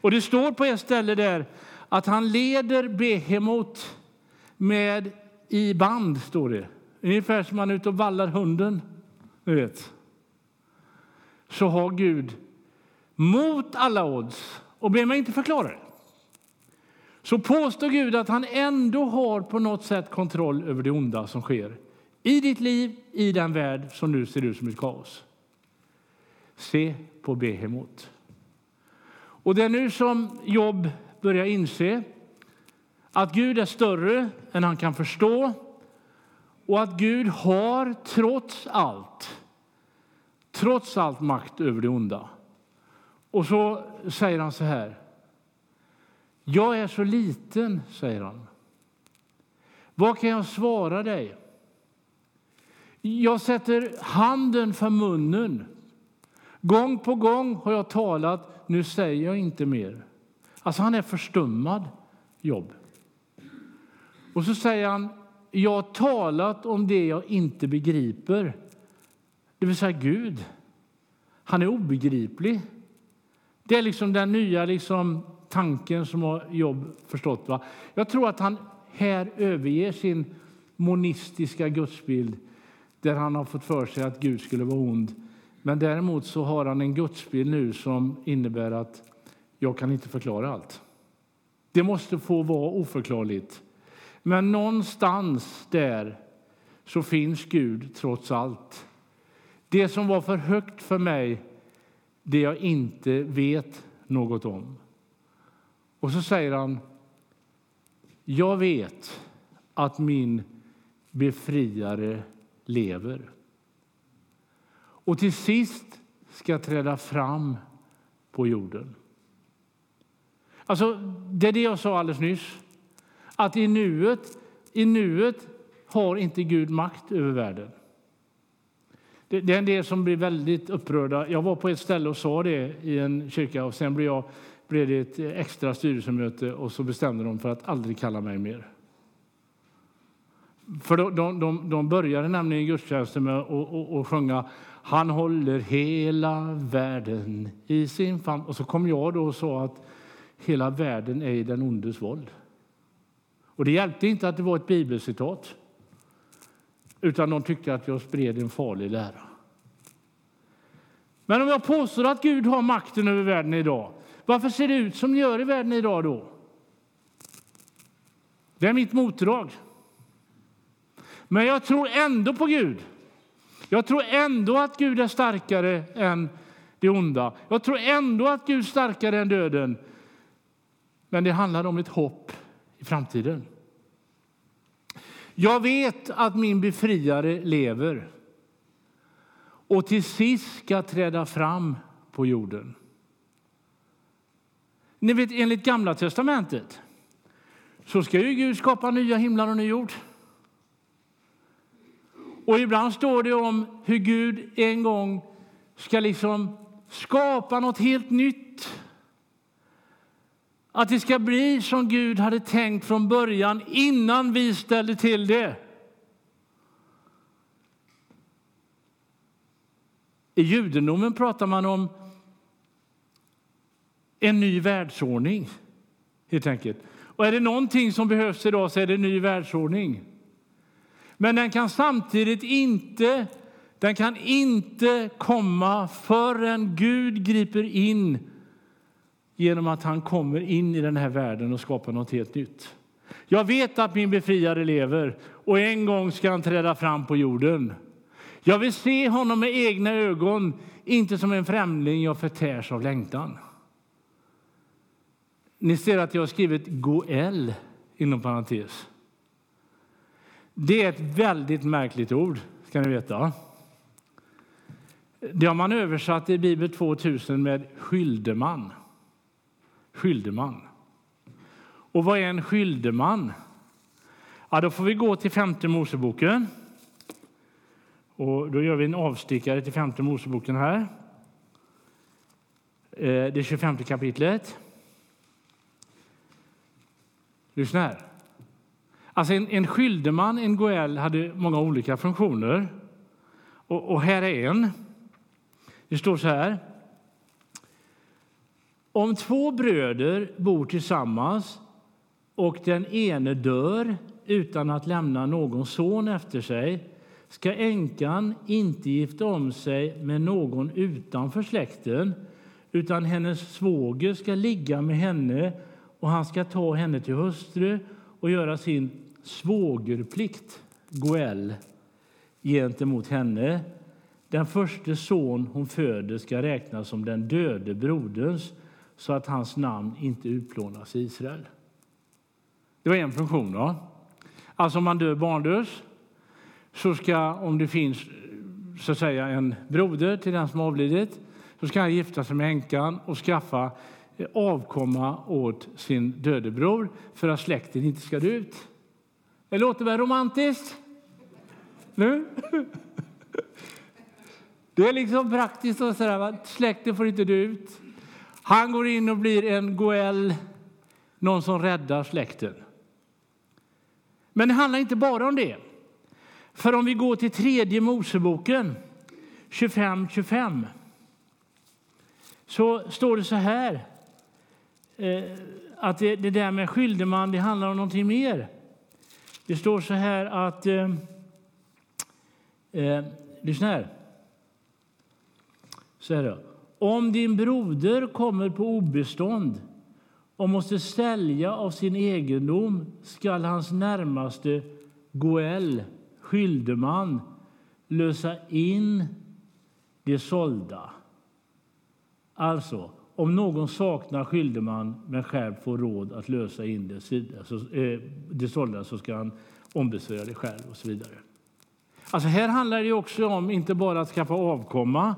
Och det står på ett ställe där att han leder Behemot med i band, står det. Ungefär som man är ute och vallar hunden. Ni vet. Så har Gud mot alla odds och be mig inte förklara det så påstår Gud att han ändå har på något sätt kontroll över det onda som sker i ditt liv, i den värld som nu ser ut som ett kaos. Se på Behemot. Och det är nu som Jobb börjar inse att Gud är större än han kan förstå och att Gud har trots allt, trots allt makt över det onda. Och så säger han så här. Jag är så liten, säger han. Vad kan jag svara dig? Jag sätter handen för munnen. Gång på gång har jag talat, nu säger jag inte mer. Alltså han är förstummad, Jobb. Och så säger han, jag har talat om det jag inte begriper. Det vill säga Gud. Han är obegriplig. Det är liksom den nya liksom, tanken som har Jobb förstått. Va? Jag tror att han här överger sin monistiska gudsbild där han har fått för sig att Gud skulle vara ond. Men däremot så har han en gudsbild nu som innebär att jag kan inte förklara allt. Det måste få vara oförklarligt. Men någonstans där så finns Gud trots allt. Det som var för högt för mig, det jag inte vet något om. Och så säger han, jag vet att min befriare lever och till sist ska träda fram på jorden. Alltså, det är det jag sa alldeles nyss. Att i nuet, i nuet har inte Gud makt över världen. Det, det är en del som blir väldigt upprörda. Jag var på ett ställe och sa det i en kyrka och sen blev, jag, blev det ett extra styrelsemöte och så bestämde de för att aldrig kalla mig mer. För de, de, de, de började nämligen gudstjänsten med att sjunga Han håller hela världen i sin famn. Och så kom jag då och sa att hela världen är i den ondes våld. Och det hjälpte inte att det var ett bibelcitat, utan de tyckte att jag spred en farlig lära. Men om jag påstår att Gud har makten över världen idag, varför ser det ut som det gör i världen idag då? Det är mitt motdrag. Men jag tror ändå på Gud. Jag tror ändå att Gud är starkare än det onda. Jag tror ändå att Gud är starkare än döden. Men det handlar om ett hopp i framtiden. Jag vet att min befriare lever och till sist ska träda fram på jorden. Ni vet, enligt Gamla testamentet så ska ju Gud skapa nya himlar och ny jord. Och ibland står det om hur Gud en gång ska liksom skapa något helt nytt. Att det ska bli som Gud hade tänkt från början innan vi ställde till det. I judendomen pratar man om en ny världsordning. helt enkelt. Och är det någonting som behövs idag så är det en ny världsordning. Men den kan samtidigt inte, den kan inte komma förrän Gud griper in genom att han kommer in i den här världen och skapar något helt nytt. Jag vet att min befriare lever och en gång ska han träda fram på jorden. Jag vill se honom med egna ögon, inte som en främling jag förtärs av längtan. Ni ser att jag har skrivit Goel inom parentes. Det är ett väldigt märkligt ord, ska ni veta. Det har man översatt i Bibel 2000 med skyldeman. Skyldeman. Och vad är en skyldeman? Ja, då får vi gå till femte Moseboken. Och då gör vi en avstickare till femte Moseboken här. Eh, det 25 kapitlet. Lyssna här. Alltså en, en skyldeman, en goel, hade många olika funktioner. Och, och här är en. Det står så här. Om två bröder bor tillsammans och den ene dör utan att lämna någon son efter sig ska änkan inte gifta om sig med någon utanför släkten utan hennes svåger ska ligga med henne och han ska ta henne till hustru och göra sin svågerplikt, goel, gentemot henne. Den första son hon föder ska räknas som den döde broderns så att hans namn inte utplånas i Israel. Det var en funktion. Då. Alltså om man dör barnlös så ska, om det finns så att säga, en broder till den som avlidit, så ska han gifta sig med änkan och skaffa eh, avkomma åt sin döde bror för att släkten inte ska dö ut. Det låter väl romantiskt? Nu? Det är liksom praktiskt och sådär, släkten får inte dö ut. Han går in och blir en goel, någon som räddar släkten. Men det handlar inte bara om det. För om vi går till tredje Moseboken 25-25 så står det så här eh, att det, det, där med skyldeman det handlar om någonting mer. Det står så här att... Eh, eh, lyssna här. Så här då. Om din broder kommer på obestånd och måste sälja av sin egendom skall hans närmaste goel, skyldeman, lösa in det sålda. Alltså, om någon saknar skyldeman men själv får råd att lösa in det, alltså, eh, det sålda så ska han ombesörja det själv och så vidare. Alltså här handlar det också om inte bara att skaffa avkomma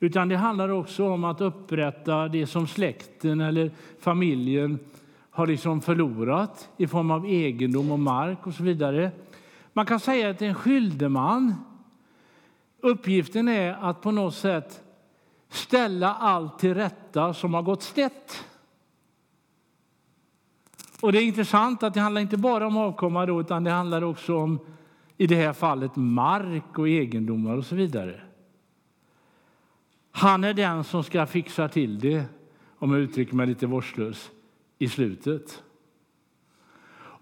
utan det handlar också om att upprätta det som släkten eller familjen har liksom förlorat i form av egendom och mark och så vidare. Man kan säga att en skyldeman, uppgiften är att på något sätt ställa allt till rätta som har gått snett. Och det är intressant att det handlar inte bara om avkomma då, utan det handlar också om i det här fallet mark och egendomar och så vidare. Han är den som ska fixa till det, om jag uttrycker mig lite vårdslöst, i slutet.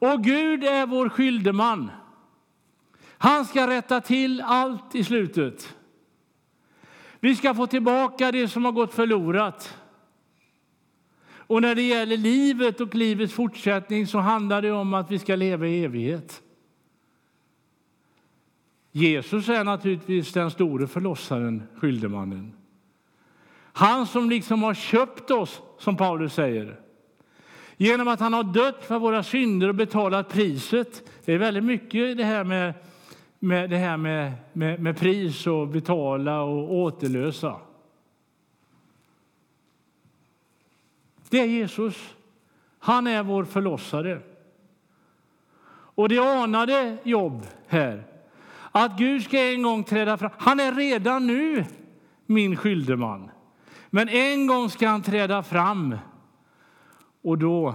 Och Gud är vår skyldeman. Han ska rätta till allt i slutet. Vi ska få tillbaka det som har gått förlorat. Och när det gäller livet och livets fortsättning så handlar det om att vi ska leva i evighet. Jesus är naturligtvis den store förlossaren, skyldemannen. Han som liksom har köpt oss, som Paulus säger. Genom att han har dött för våra synder och betalat priset. Det är väldigt mycket det här med, med, det här med, med, med pris och betala och återlösa. Det är Jesus. Han är vår förlossare. Och det anade jobb här. Att Gud ska en gång träda fram. Han är redan nu min skyldeman. Men en gång ska han träda fram och då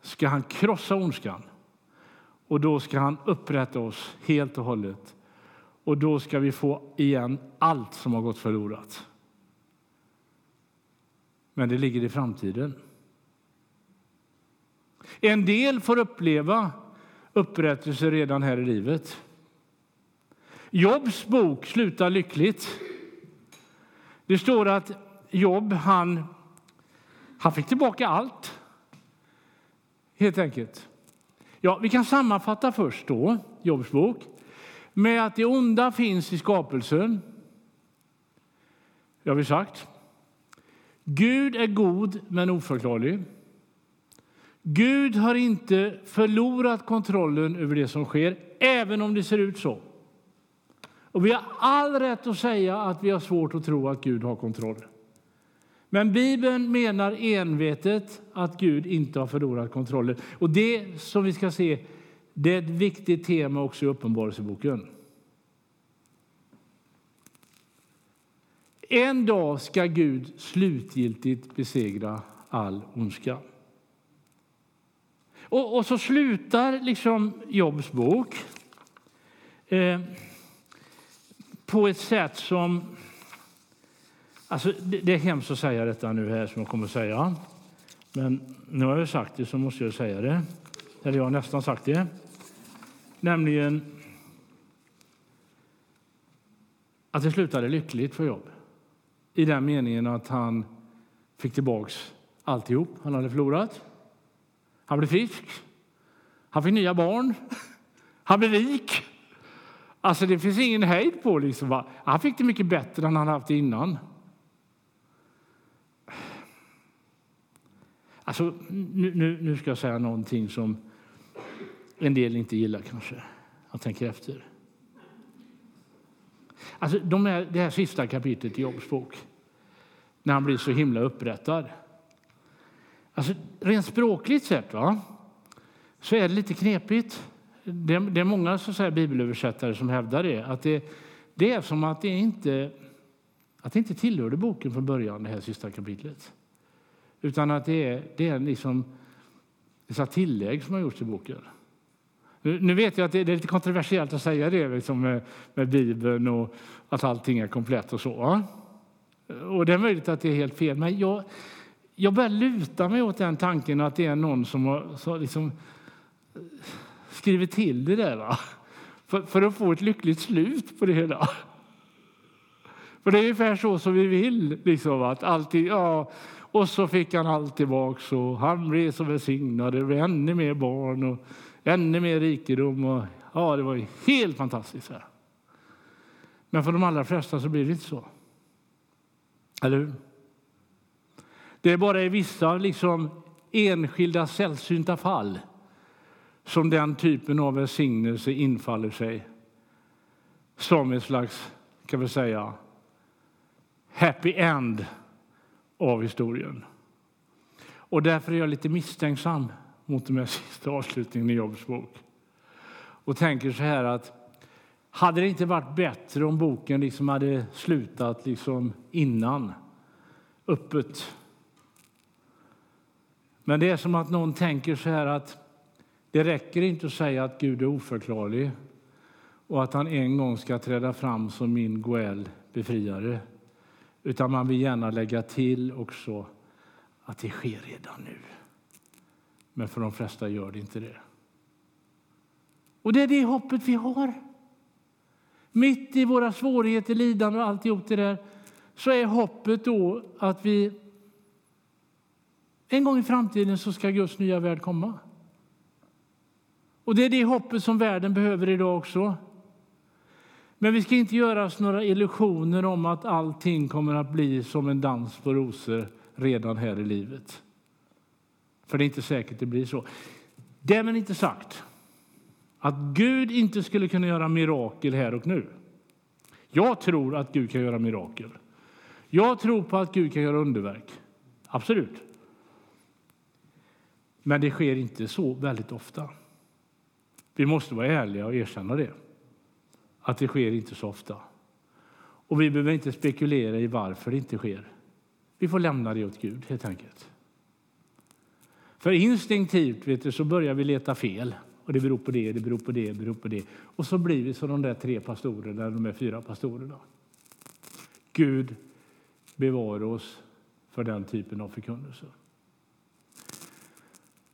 ska han krossa ondskan. Och då ska han upprätta oss helt och hållet. Och då ska vi få igen allt som har gått förlorat. Men det ligger i framtiden. En del får uppleva upprättelse redan här i livet. Jobs bok slutar lyckligt. Det står att Jobb han, han fick tillbaka allt, helt enkelt. Ja, vi kan sammanfatta först då, Jobs bok, med att det onda finns i skapelsen. Det har vi sagt. Gud är god men oförklarlig. Gud har inte förlorat kontrollen över det som sker, även om det ser ut så. Och Vi har all rätt att säga att vi har svårt att tro att Gud har kontroll. Men Bibeln menar envetet att Gud inte har förlorat kontrollen. Och det som vi ska se, det är ett viktigt tema också i Uppenbarelseboken. En dag ska Gud slutgiltigt besegra all ondska. Och, och så slutar liksom Jobs bok eh, på ett sätt som Alltså, det, är hemskt att säga detta nu här som jag kommer att säga. Men nu har jag sagt det så måste jag säga det. Eller jag har nästan sagt det. Nämligen att det slutade lyckligt för Jobb. I den meningen att han fick tillbaks alltihop han hade förlorat. Han blev frisk. Han fick nya barn. Han blev rik. Alltså det finns ingen hejd på liksom. Han fick det mycket bättre än han haft innan. Alltså, nu, nu, nu ska jag säga någonting som en del inte gillar kanske. Jag tänker efter. Alltså, de här, det här sista kapitlet i Jobs bok, när han blir så himla upprättad. Alltså, rent språkligt sett va, så är det lite knepigt. Det, det är många så säga, bibelöversättare som hävdar det. Att det, det är som att det inte, att det inte tillhörde boken från början, det här sista kapitlet. Utan att det är, det är liksom ett tillägg som har gjorts i boken. Nu vet jag att det är lite kontroversiellt att säga det liksom med, med Bibeln och att allting är komplett och så. Och det är möjligt att det är helt fel, men jag, jag börjar luta mig åt den tanken att det är någon som har så liksom eh, skrivit till det där för, för, att få ett lyckligt slut på det hela. För det är ungefär så som vi vill. Liksom, att allting, ja, och så fick han allt tillbaka och han blev så välsignad. Det blev ännu mer barn och ännu mer rikedom. Och, ja, det var helt fantastiskt. Här. Men för de allra flesta så blir det inte så. Eller hur? Det är bara i vissa liksom, enskilda sällsynta fall som den typen av välsignelse infaller sig som ett slags, kan vi säga, happy end av historien. Och därför är jag lite misstänksam mot den här sista avslutningen i Jobs bok. Och tänker så här att hade det inte varit bättre om boken liksom hade slutat liksom innan, öppet? Men det är som att någon tänker så här att det räcker inte att säga att Gud är oförklarlig och att han en gång ska träda fram som min Goel befriare. Utan man vill gärna lägga till också att det sker redan nu. Men för de flesta gör det inte det. Och det är det hoppet vi har. Mitt i våra svårigheter, lidande och alltihop det där så är hoppet då att vi en gång i framtiden så ska Guds nya värld komma. Och det är det hoppet som världen behöver idag också. Men vi ska inte göra oss några illusioner om att allting kommer att bli som en dans på rosor redan här i livet. För det är inte säkert det blir så. Därmed inte sagt att Gud inte skulle kunna göra mirakel här och nu. Jag tror att Gud kan göra mirakel. Jag tror på att Gud kan göra underverk. Absolut. Men det sker inte så väldigt ofta. Vi måste vara ärliga och erkänna det. Att det sker inte så ofta. Och vi behöver inte spekulera i varför det inte sker. Vi får lämna det åt Gud helt enkelt. För instinktivt vet du, så börjar vi leta fel. Och det beror på det, det beror på det, det beror på det. Och så blir vi som de där tre pastorerna, de där fyra pastorerna. Gud bevara oss för den typen av förkunnelse.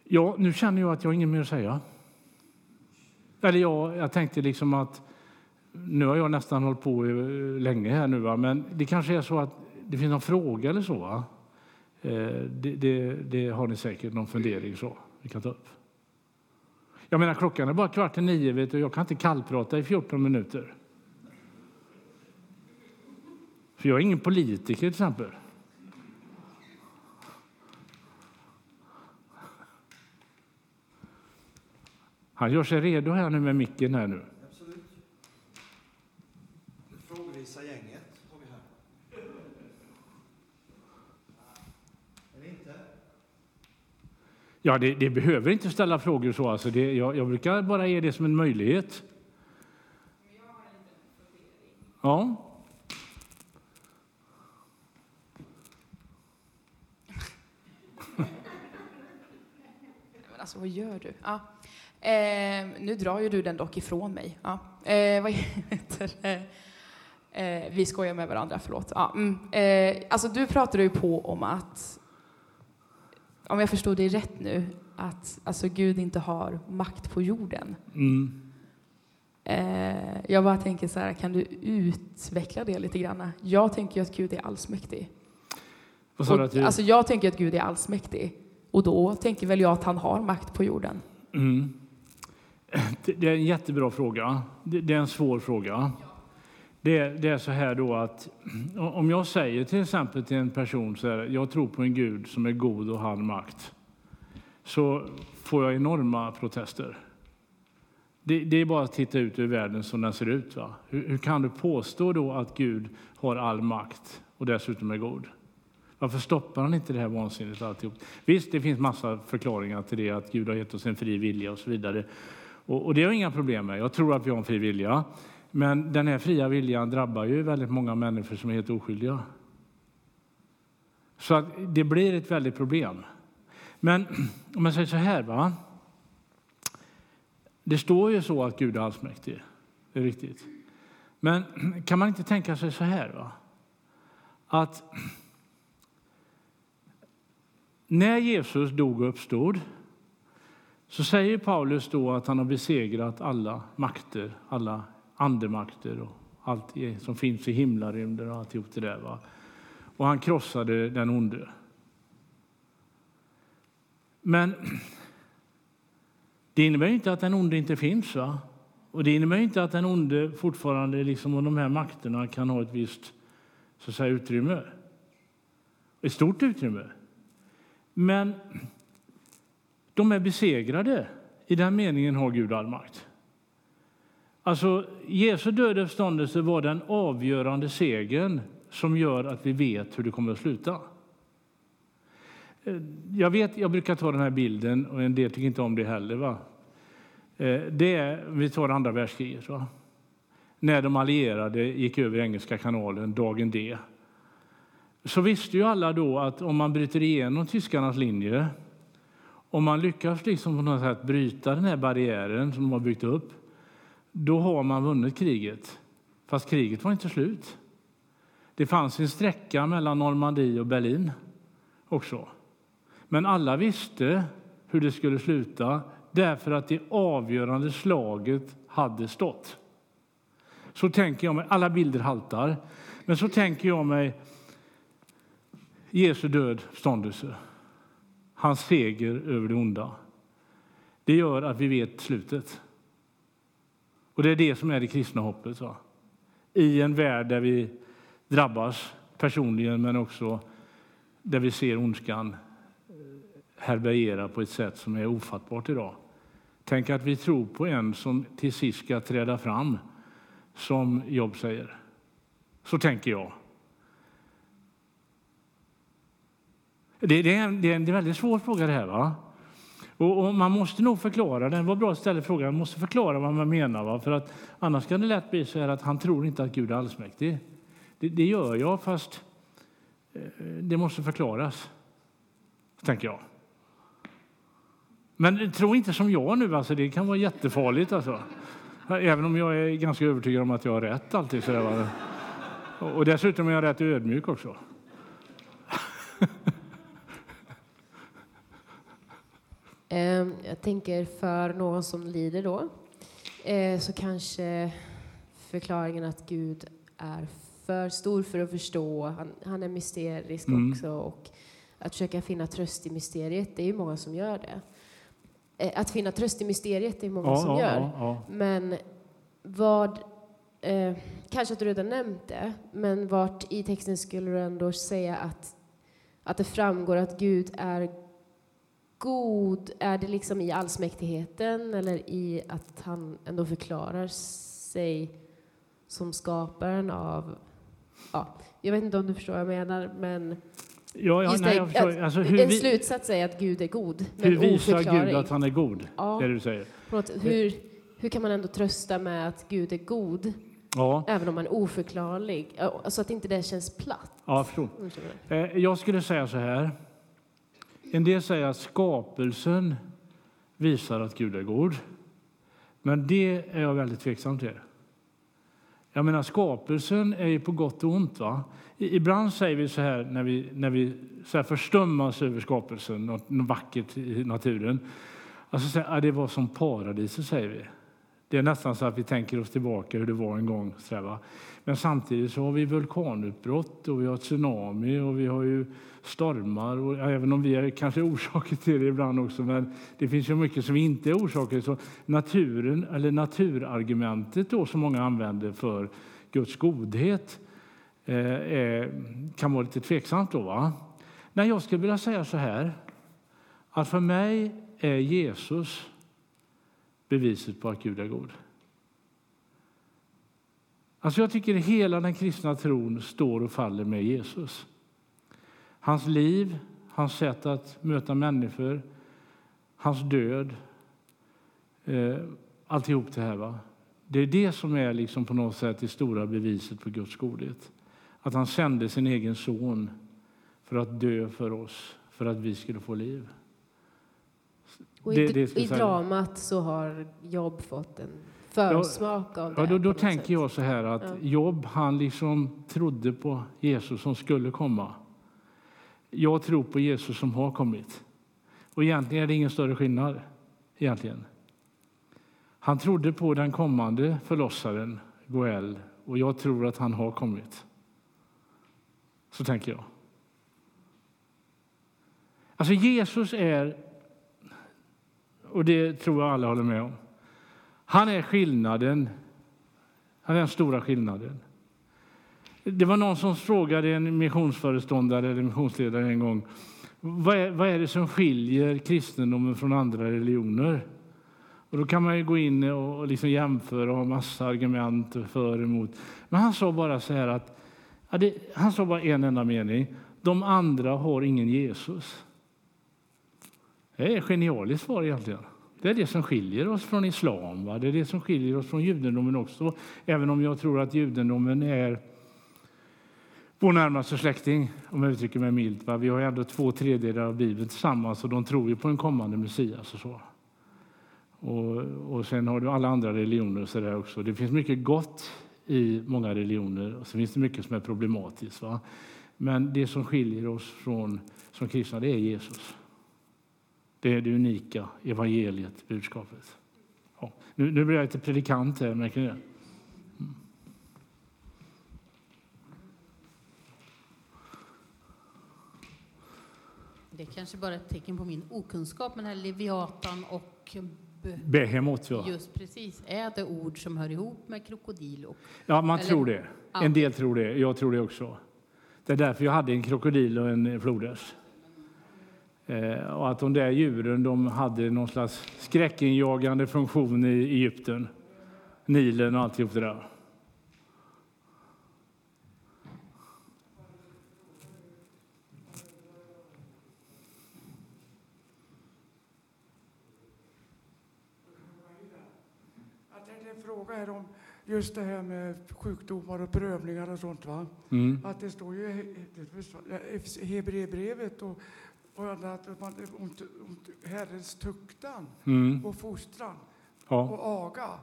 Ja, nu känner jag att jag har inget mer att säga. Eller ja, jag tänkte liksom att nu har jag nästan hållit på eh, länge här nu, va? men det kanske är så att det finns någon fråga eller så. Va? Eh, det, det, det, har ni säkert någon fundering så vi kan ta upp. Jag menar klockan är bara kvart i nio vet du, jag kan inte kallprata i 14 minuter. För jag är ingen politiker till exempel. Han gör sig redo här nu med micken här nu. Absolut. Det frågvisa gänget har vi här. Eller inte? Ja, det, det, behöver inte ställa frågor så. Alltså det, jag, jag brukar bara ge det som en möjlighet. Ja. Men alltså, vad gör du? Ja. Eh, nu drar ju du den dock ifrån mig. Ja. Eh, vad heter det? Eh, vi skojar med varandra, förlåt. Ja, mm. eh, alltså, du pratade ju på om att, om jag förstod dig rätt nu, att alltså, Gud inte har makt på jorden. Mm. Eh, jag bara tänker så här, kan du utveckla det lite grann? Jag tänker att Gud är allsmäktig. Och, du... alltså jag tänker att Gud är allsmäktig. Och då tänker väl jag att han har makt på jorden. Mm. Det, är en jättebra fråga. Det är en svår fråga. Det, är- det är så här då att om jag säger till exempel till en person så här, jag tror på en Gud som är god och har all makt, så får jag enorma protester. Det, det är bara att titta ut över världen som den ser ut. Va? Hur, hur kan du påstå då att Gud har all makt och dessutom är god? Varför stoppar han inte det här vansinnet alltihop? Visst, det finns massa förklaringar till det, att Gud har gett oss en fri vilja och så vidare. Och, och det har jag inga problem med. Jag tror att vi har en fri vilja. Men den här fria viljan drabbar ju väldigt många människor som är helt oskyldiga. Så att det blir ett väldigt problem. Men om man säger så här, va? Det står ju så att Gud är allsmäktig. Det är riktigt. Men kan man inte tänka sig så här, va? Att när Jesus dog och uppstod så säger Paulus då att han har besegrat alla makter, alla andemakter och allt som finns i himlarymden och alltihop det där. Va? Och han krossade den onde. Men det innebär inte att den onde inte finns. Va? Och det innebär inte att den onde fortfarande, liksom, och de här makterna kan ha ett visst så att säga, utrymme. Ett stort utrymme. Men de är besegrade. I den meningen har Gud all makt. Alltså, Jesu död och uppståndelse var den avgörande segern som gör att vi vet hur det kommer att sluta. Eh, jag, vet, jag brukar ta den här bilden, och en del tycker inte om det heller. Va? Eh, det är, vi tar andra världskriget. Va? När de allierade gick över Engelska kanalen, dagen D så visste ju alla då att om man bryter igenom tyskarnas linje om man lyckas liksom på något sätt bryta den här barriären som de har byggt upp då har man vunnit kriget. Fast kriget var inte slut. Det fanns en sträcka mellan Normandie och Berlin också. Men alla visste hur det skulle sluta därför att det avgörande slaget hade stått. Så tänker jag mig, alla bilder haltar, men så tänker jag mig Jesu död, ståndelse, hans seger över det onda. Det gör att vi vet slutet. Och det är det som är det kristna hoppet. Va? I en värld där vi drabbas personligen, men också där vi ser ondskan eh, härbärgera på ett sätt som är ofattbart idag. Tänk att vi tror på en som till sist ska träda fram, som Jobb säger. Så tänker jag. Det, det, är en, det är en väldigt svår fråga det här. Va? Och, och man måste nog förklara den. var bra att ställa frågan. Man måste förklara vad man menar. Va? För att annars kan det lätt bli så här att han tror inte att Gud är allsmäktig. Det, det gör jag, fast eh, det måste förklaras. Tänker jag. Men tro inte som jag nu. Alltså, det kan vara jättefarligt. Alltså. Även om jag är ganska övertygad om att jag har rätt alltid. Så där, va? Och dessutom är jag rätt ödmjuk också. Eh, jag tänker för någon som lider då, eh, så kanske förklaringen att Gud är för stor för att förstå, han, han är mysterisk Mm. också, och att försöka finna tröst i mysteriet, det är ju många som gör det. Eh, Att finna tröst i mysteriet, det är många Ja, som ja, gör. ja. Men vad, eh, kanske att du redan nämnt det, men vart i texten skulle du ändå säga att, att det framgår att Gud är god? Är det liksom i allsmäktigheten eller i att han ändå förklarar sig som skaparen av... Ja, jag vet inte om du förstår vad jag menar, men Ja, ja, nej, jag förstår. att- Alltså, hur, en vi, slutsats är att Gud är god. Men hur visar. Gud att han är god? Ja. Det du säger. Något, hur, hur kan man ändå trösta med att Gud är god, Ja, även om han är oförklarlig? Så att inte det känns platt. ja jag förstår. Eh, Jag skulle säga så här. En del säger att skapelsen visar att Gud är god. Men det är jag väldigt tveksam till. Jag menar, skapelsen är ju på gott och ont. Va? Ibland säger vi så här när vi, när vi så här förstummas över skapelsen, något, något vackert i naturen. Alltså, så här, ah, det var som paradiset, säger vi. Det är nästan så att vi tänker oss tillbaka hur det var en gång. Så där, va? Men samtidigt så har vi vulkanutbrott och vi har tsunami och vi har ju stormar. Och, ja, även om vi är kanske orsaker till det ibland också, men det finns ju mycket som inte är orsaker Så naturen, eller naturargumentet då som många använder för Guds godhet eh, kan vara lite tveksamt då. Va? Nej, jag skulle vilja säga så här, att för mig är Jesus beviset på att Gud är god. Alltså jag tycker hela den kristna tron står och faller med Jesus. Hans liv, hans sätt att möta människor, hans död, eh, alltihop det här. Va? Det är det som är liksom på något sätt det stora beviset på Guds godhet. Att han sände sin egen son för att dö för oss, för att vi skulle få liv. Och i, det, det i dramat så har Jobb fått en försmak av det. Ja, då, då tänker sätt. jag så här att ja. Jobb han liksom trodde på Jesus som skulle komma. Jag tror på Jesus som har kommit. Och egentligen är det ingen större skillnad. Egentligen. Han trodde på den kommande förlossaren, Goel, och jag tror att han har kommit. Så tänker jag. Alltså Jesus är, och det tror jag alla håller med om, han är skillnaden. Han är den stora skillnaden. Det var någon som frågade en missionsföreståndare eller missionsledare en gång vad är, vad är det som skiljer kristendomen från andra religioner? Och då kan man ju gå in och liksom jämföra och ha massa argument för och emot. Men han sa bara så här att ja, det, han sa bara en enda mening. De andra har ingen Jesus. Det är ett genialiskt svar egentligen. Det är det som skiljer oss från islam. Va? Det är det som skiljer oss från judendomen också. Även om jag tror att judendomen är vår närmaste släkting, om jag uttrycker mig milt. Va? Vi har ju ändå två tredjedelar av Bibeln tillsammans och de tror ju på en kommande Messias. Och så. Och, och sen har du alla andra religioner och så där också. Det finns mycket gott i många religioner och så finns det mycket som är problematiskt. Va? Men det som skiljer oss från som kristna det är Jesus. Det är det unika evangeliet, budskapet. Ja, nu, nu blir jag lite predikant här, märker ni det? Mm. Det är kanske bara ett tecken på min okunskap, men här Leviatan och Behemot, ja. Just precis. Är det ord som hör ihop med krokodil? Och, ja, man eller? tror det. En del tror det. Jag tror det också. Det är därför jag hade en krokodil och en flodhäst. Eh, och att de där djuren de hade någon slags skräckinjagande funktion i Egypten, Nilen och alltihop det där. fråga just det här med sjukdomar och prövningar och sånt. Va? Mm. Att det står ju i Hebreerbrevet och och att man, om, om Herrens tuktan mm. och fostran ja. och aga.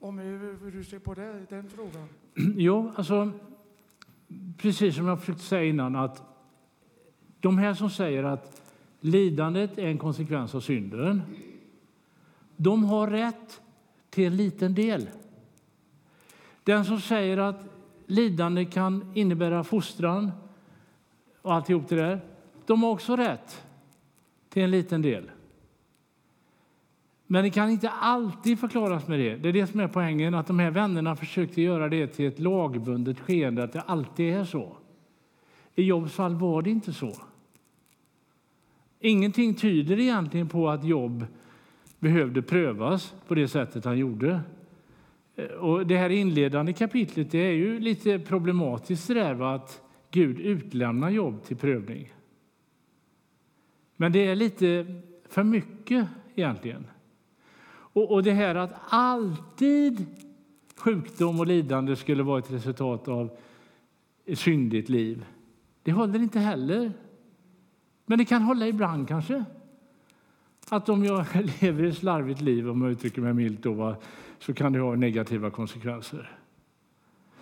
Om hur du ser på det, den frågan? Jo, alltså precis som jag försökte säga innan att de här som säger att lidandet är en konsekvens av synden, de har rätt till en liten del. Den som säger att lidande kan innebära fostran och alltihop det där, de har också rätt till en liten del. Men det kan inte alltid förklaras med det. Det är det som är poängen, att de här vännerna försökte göra det till ett lagbundet skeende, att det alltid är så. I Jobs fall var det inte så. Ingenting tyder egentligen på att Jobb behövde prövas på det sättet han gjorde. Eh, och det här inledande kapitlet det är ju lite problematiskt där, att Gud utlämnar Jobb till prövning. Men det är lite för mycket egentligen. Och, och det här att alltid sjukdom och lidande skulle vara ett resultat av ett syndigt liv, det håller inte heller. Men det kan hålla ibland kanske. Att om jag lever ett slarvigt liv, om jag uttrycker mig milt, då, så kan det ha negativa konsekvenser.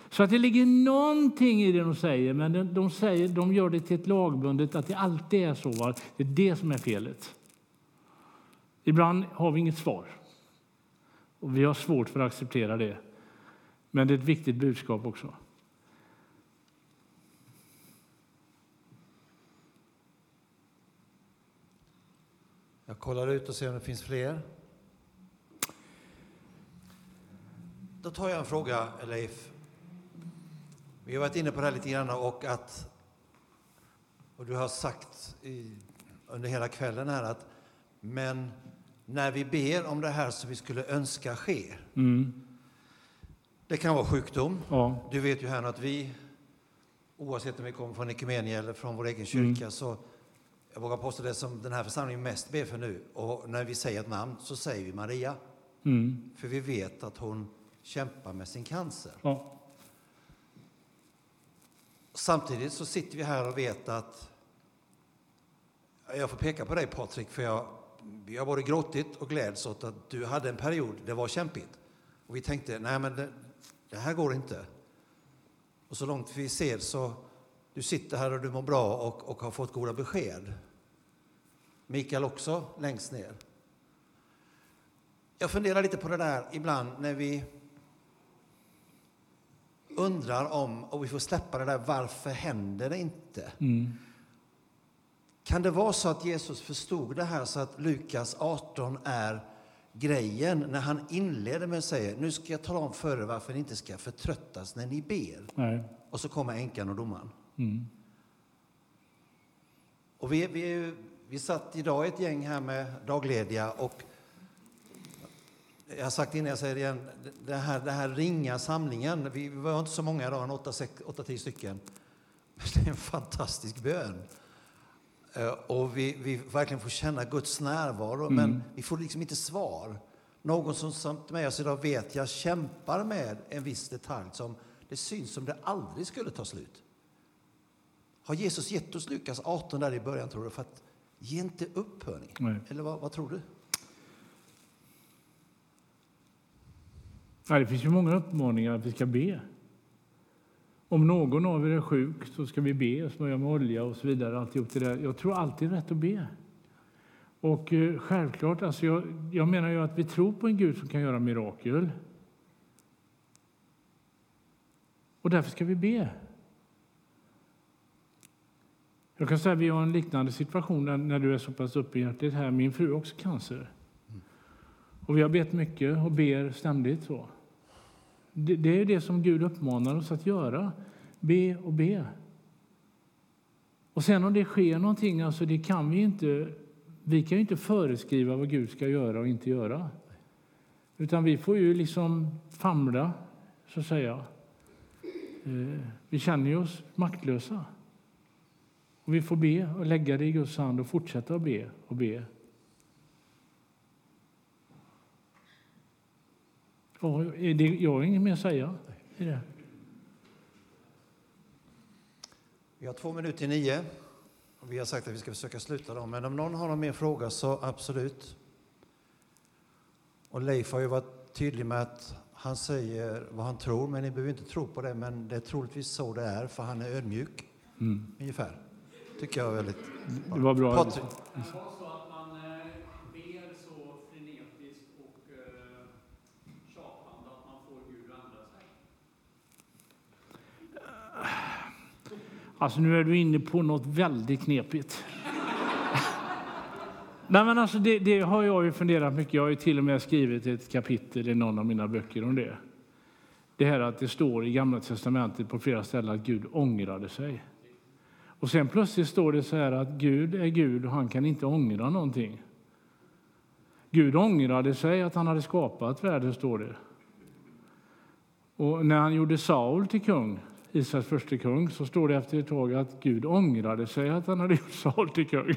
Så att det ligger någonting i det de säger, men de, de, säger, de gör det till ett lagbundet att det alltid är så. Va? Det är det som är felet. Ibland har vi inget svar. Och vi har svårt för att acceptera det. Men det är ett viktigt budskap också. Jag kollar ut och ser om det finns fler. Då tar jag en fråga, Leif. Vi har varit inne på det här lite grann och att och du har sagt i, under hela kvällen här att men när vi ber om det här som vi skulle önska ske. Mm. Det kan vara sjukdom. Ja. Du vet ju här att vi, oavsett om vi kommer från Ekumenia eller från vår egen kyrka, Mm. så jag vågar påstå det som den här församlingen mest ber för nu. Och när vi säger ett namn så säger vi Maria. Mm. För vi vet att hon kämpar med sin cancer. Ja. Samtidigt så sitter vi här och vet att jag får peka på dig Patrik, för jag, vi har både gråtit och gläds åt att du hade en period det var kämpigt. Och vi tänkte, nej men det, det här går inte. Och så långt vi ser så, du sitter här och du mår bra och, och har fått goda besked. Mikael också, längst ner. Jag funderar lite på det där ibland när vi undrar om, och vi får släppa det där, varför händer det inte? Mm. Kan det vara så att Jesus förstod det här så att Lukas 18 är grejen när han inleder med att säga nu ska jag tala om för er varför ni inte ska förtröttas när ni ber. Nej. Och så kommer änkan och domaren. Mm. Och vi, vi, vi satt idag ett gäng här med daglediga och jag har sagt innan, jag säger det igen, det här, det här ringa samlingen, vi var inte så många idag, en 8-10 stycken. Det är en fantastisk bön. Eh, Och vi, vi verkligen får känna Guds närvaro, men vi får liksom inte svar. Någon som satt med oss idag vet jag kämpar med en viss detalj som det syns som det aldrig skulle ta slut. Har Jesus gett oss Lukas 18 där i början, tror du? För att ge inte upp, hörni. Eller vad, vad tror du? Ja, det finns ju många uppmaningar att vi ska be. Om någon av er är sjuk så ska vi be, smörja med olja och så vidare. Alltihop det där. Jag tror alltid är rätt att be. Och eh, självklart, alltså jag, jag menar ju att vi tror på en Gud som kan göra mirakel. Och därför ska vi be. Jag kan säga att vi har en liknande situation när, när du är så pass uppe här. Min fru har också cancer. Och vi har bett mycket och ber ständigt så. Det, det är det som Gud uppmanar oss att göra. Be och be. Och sen om det sker någonting, alltså det kan vi inte. Vi kan ju inte föreskriva vad Gud ska göra och inte göra. Utan vi får ju liksom famla, så att säga. Eh, vi känner oss maktlösa. Och vi får be och lägga det i Guds hand och fortsätta att be och be. Ja, är det, jag har inget mer att säga. i det. Vi har två minuter i nio. Vi har sagt att vi ska försöka sluta dem. Men om någon har någon mer fråga så absolut. Och Leif har ju varit tydlig med att han säger vad han tror, men ni behöver inte tro på det. Men det är troligtvis så det är, för han är ödmjuk. Ungefär. Tycker jag väldigt Det var bra. Patrik, Kan det vara så att man eh, ber så frenetiskt och eh, tjatande att man får Gud att ändra sig? Alltså nu är du inne på något väldigt knepigt. Nej, men alltså det, det har jag ju funderat mycket. Jag har ju till och med skrivit ett kapitel i någon av mina böcker om det. Det här att det står i Gamla testamentet på flera ställen att Gud ångrade sig. Och sen plötsligt står det så här att Gud är Gud och han kan inte ångra någonting. Gud ångrade sig att han hade skapat världen, står det. Och när han gjorde Saul till kung, Israels första kung, så står det efter ett tag att Gud ångrade sig att han hade gjort Saul till kung.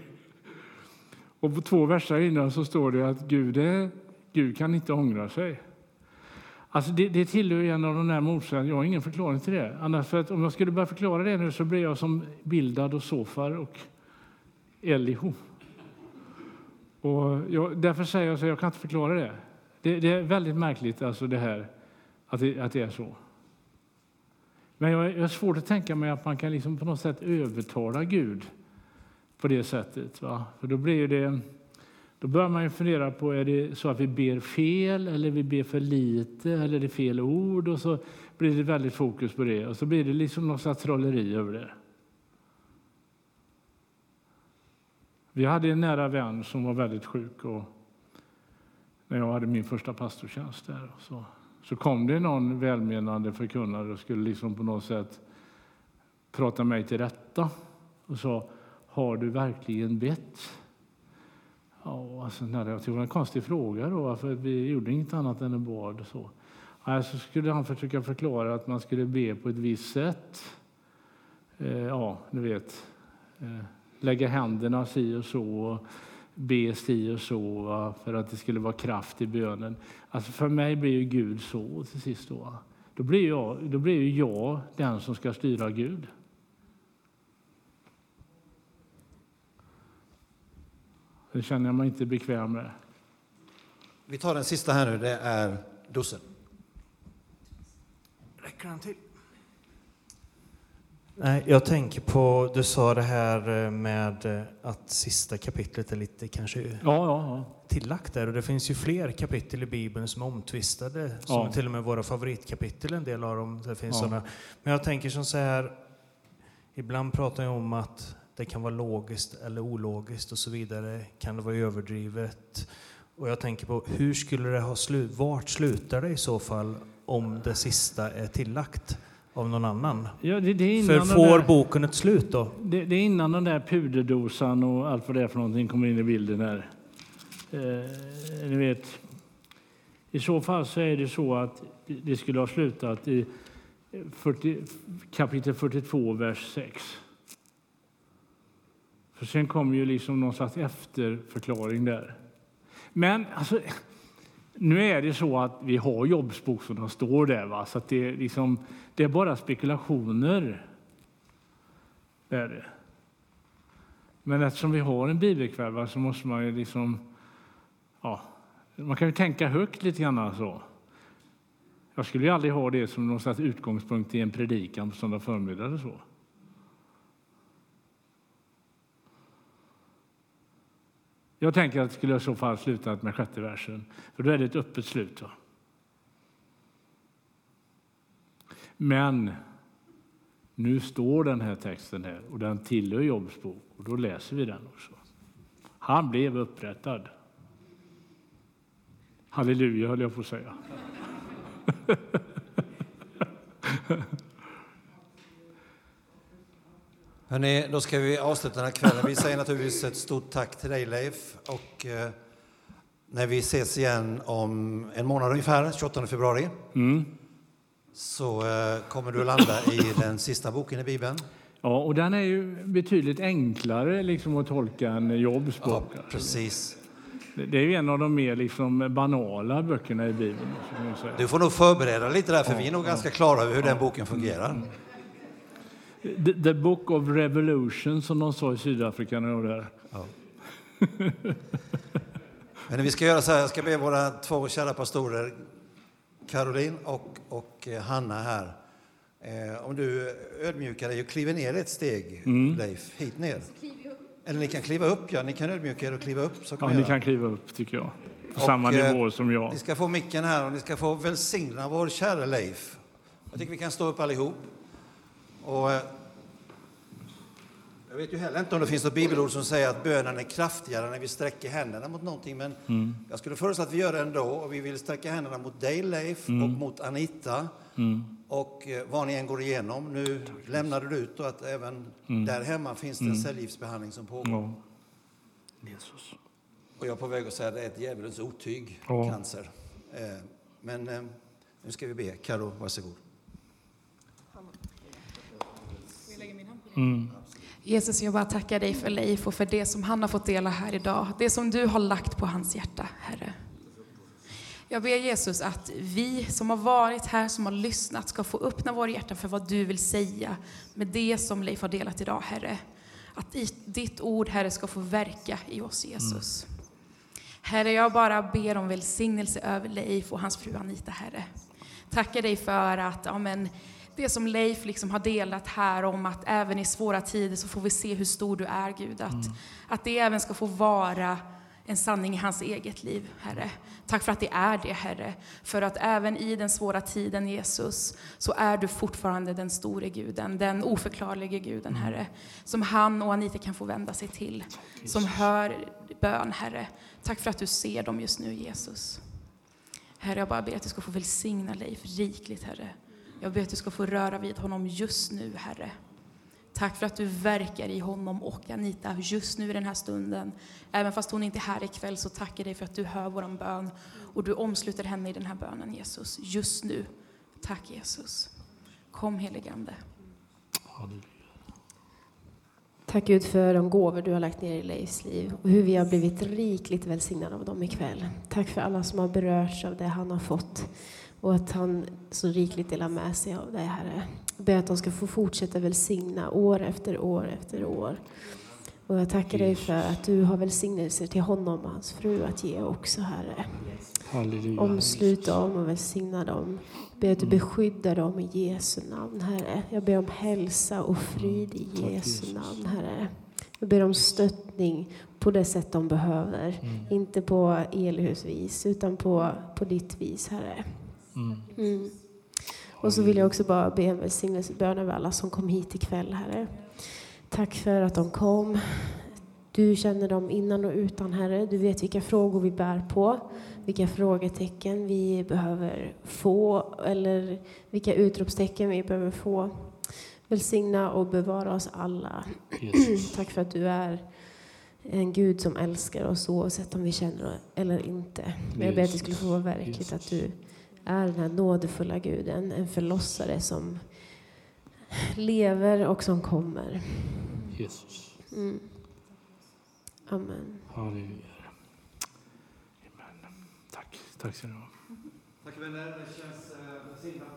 Och på två verser innan så står det att Gud, är, Gud kan inte ångra sig. Alltså det, det tillhör en av de där motsägelserna. Jag har ingen förklaring till det. Annars för att om jag skulle börja förklara det nu så blir jag som Bildad och Sofar och Elihu. Och jag, därför säger jag så jag kan inte förklara det. Det, det är väldigt märkligt alltså det här att det, att det är så. Men jag, har svårt att tänka mig att man kan liksom på något sätt övertala Gud på det sättet. Va? För då blir det Då börjar man ju fundera på, är det så att vi ber fel eller vi ber för lite eller är det fel ord? Och så blir det väldigt fokus på det och så blir det liksom något slags trolleri över det. Vi hade en nära vän som var väldigt sjuk och när jag hade min första pastortjänst där så, så kom det någon välmenande förkunnare och skulle liksom på något sätt prata mig till rätta och sa Har du verkligen bett? Ja, alltså, nej, jag tyckte det var en konstig fråga då, för vi gjorde inget annat än en bad. Så. Alltså skulle han försöka förklara att man skulle be på ett visst sätt. Eh, ja, ni vet. Eh, lägga händerna si och så. Be si och så va, för att det skulle vara kraft i bönen. Alltså för mig blir ju Gud så till sist. Då, då blir, jag, då blir ju jag den som ska styra Gud. Det känner jag mig inte bekväm med. Vi tar den sista här nu, det är Dosse. Räcker den till? Nej, jag tänker på, du sa det här eh, med eh, att sista kapitlet är lite kanske Ja, ja, ja. tillagt där och det finns ju fler kapitel i Bibeln som är omtvistade, som är till och med våra favoritkapitel, en del av dem. Det finns Ja. sådana. Men jag tänker som så här, ibland pratar jag om att det kan vara logiskt eller ologiskt och så vidare. Kan det vara överdrivet? Och jag tänker på hur skulle det ha slut? Vart slutar det i så fall om det sista är tillagt av någon annan? ja det, det, För innan den får där, boken ett slut då? det, det är innan den där puderdosan och allt vad det är för någonting kommer in i bilden här. Eh, ni vet, I så fall så är det så att det skulle ha slutat i 40, kapitel 42, vers 6. För sen kommer ju liksom någon slags efterförklaring där. Men alltså, nu är det så att vi har Jobbsbok som står där. Va? Så att det, är liksom, det är bara spekulationer. Det är det. Men eftersom vi har en bibelkväll va, så måste man ju liksom... Ja, man kan ju tänka högt lite grann. Alltså. Jag skulle ju aldrig ha det som någon slags utgångspunkt i en predikan på söndag förmiddag. Eller så. Jag tänker att det skulle i så fall slutat med sjätte versen, för då är det ett öppet slut. Va? Men nu står den här texten här och den tillhör Jobs bok och då läser vi den också. Han blev upprättad. Halleluja, höll jag på att säga. Hörrni, då ska vi avsluta den här kvällen. Vi säger naturligtvis ett stort tack till dig Leif. Och eh, när vi ses igen om en månad ungefär, 28 februari, Mm. så eh, kommer du att landa i den sista boken i Bibeln. Ja, och den är ju betydligt enklare liksom, att tolka än Jobs Ja, bok. precis. Det är ju en av de mer liksom, banala böckerna i Bibeln. Du får nog förbereda lite där, för vi är nog ganska klara över hur den boken fungerar. The, the Book of Revolution, som de sa i Sydafrika där. Men vi ska göra så här, jag ska be våra två kära pastorer, Caroline och, och eh, Hanna här. Eh, om du ödmjukar dig och kliver ner ett steg, Leif, hit ner. Eller ni kan kliva upp, ja. Ni kan ödmjuka er och kliva upp. Så kan Ja, ni göra. kan kliva upp, tycker jag. På Och, samma eh, nivå som jag. Ni ska få micken här och ni ska få välsigna vår kära Leif. Jag tycker vi kan stå upp allihop. Och, eh, jag vet ju heller inte om det finns något bibelord som säger att bönen är kraftigare när vi sträcker händerna mot någonting. Men Mm. jag skulle föreslå att vi gör det ändå. Och vi vill sträcka händerna mot dig Leif Mm. och mot Anita. Och eh, vad ni än går igenom. Nu lämnade du ut då att även där hemma finns det en cellgiftsbehandling som pågår. Mm. Jesus. Och jag är på väg att säga att det är ett djävulens otyg, Ja. cancer. Eh, men nu ska vi be. Karo, varsågod. Mm. Jesus, jag bara tackar dig för Leif och för det som han har fått dela här idag. Det som du har lagt på hans hjärta, Herre. Jag ber Jesus att vi som har varit här, som har lyssnat, ska få öppna våra hjärtan för vad du vill säga med det som Leif har delat idag, Herre. Att ditt ord, Herre, ska få verka i oss, Jesus. Herre, jag bara ber om välsignelse över Leif och hans fru Anita, Herre. Tackar dig för att ja, det som Leif liksom har delat här om att även i svåra tider så får vi se hur stor du är, Gud. Att, att det även ska få vara en sanning i hans eget liv, Herre. Tack för att det är det, Herre. För att även i den svåra tiden, Jesus, så är du fortfarande den store guden, den oförklarlige guden, Herre. Som han och Anita kan få vända sig till, som hör bön, Herre. Tack för att du ser dem just nu, Jesus. Herre, jag bara ber att du ska få välsigna Leif rikligt, Herre. Jag ber att du ska få röra vid honom just nu, Herre. Tack för att du verkar i honom och Anita just nu i den här stunden. Även fast hon inte är här ikväll så tackar jag dig för att du hör vår bön och du omsluter henne i den här bönen, Jesus. Just nu. Tack Jesus. Kom heligande. Tack Gud för de gåvor du har lagt ner i Leifs liv och hur vi har blivit rikligt välsignade av dem ikväll. Tack för alla som har berörts av det han har fått och att han så rikligt delar med sig av det, Herre. Jag ber att de ska få fortsätta välsigna år efter år efter år. Och jag tackar dig för att du har välsignelser till honom och hans fru att ge också, Herre. Omslut dem och välsigna dem. Jag ber att du beskyddar dem i Jesu namn, Herre. Jag ber om hälsa och frid i Jesu namn, Herre. Jag ber om stöttning på det sätt de behöver. Inte på Elihusvis, utan på, på ditt vis, Herre. Mm. Och så vill jag också bara be en välsignelsebön över alla som kom hit ikväll, Herre. Tack för att de kom. Du känner dem innan och utan, Herre. Du vet vilka frågor vi bär på, vilka frågetecken vi behöver få eller vilka utropstecken vi behöver få. Välsigna och bevara oss alla. Tack för att du är en Gud som älskar oss oavsett om vi känner eller inte. Men jag ber att det skulle få vara verkligt att du är den här nådefulla guden, en förlossare som lever och som kommer. Jesus. Mm. Amen. Halleluja. Amen. Tack. Tack ska du ha. Tack vänner, det känns eh, välsignat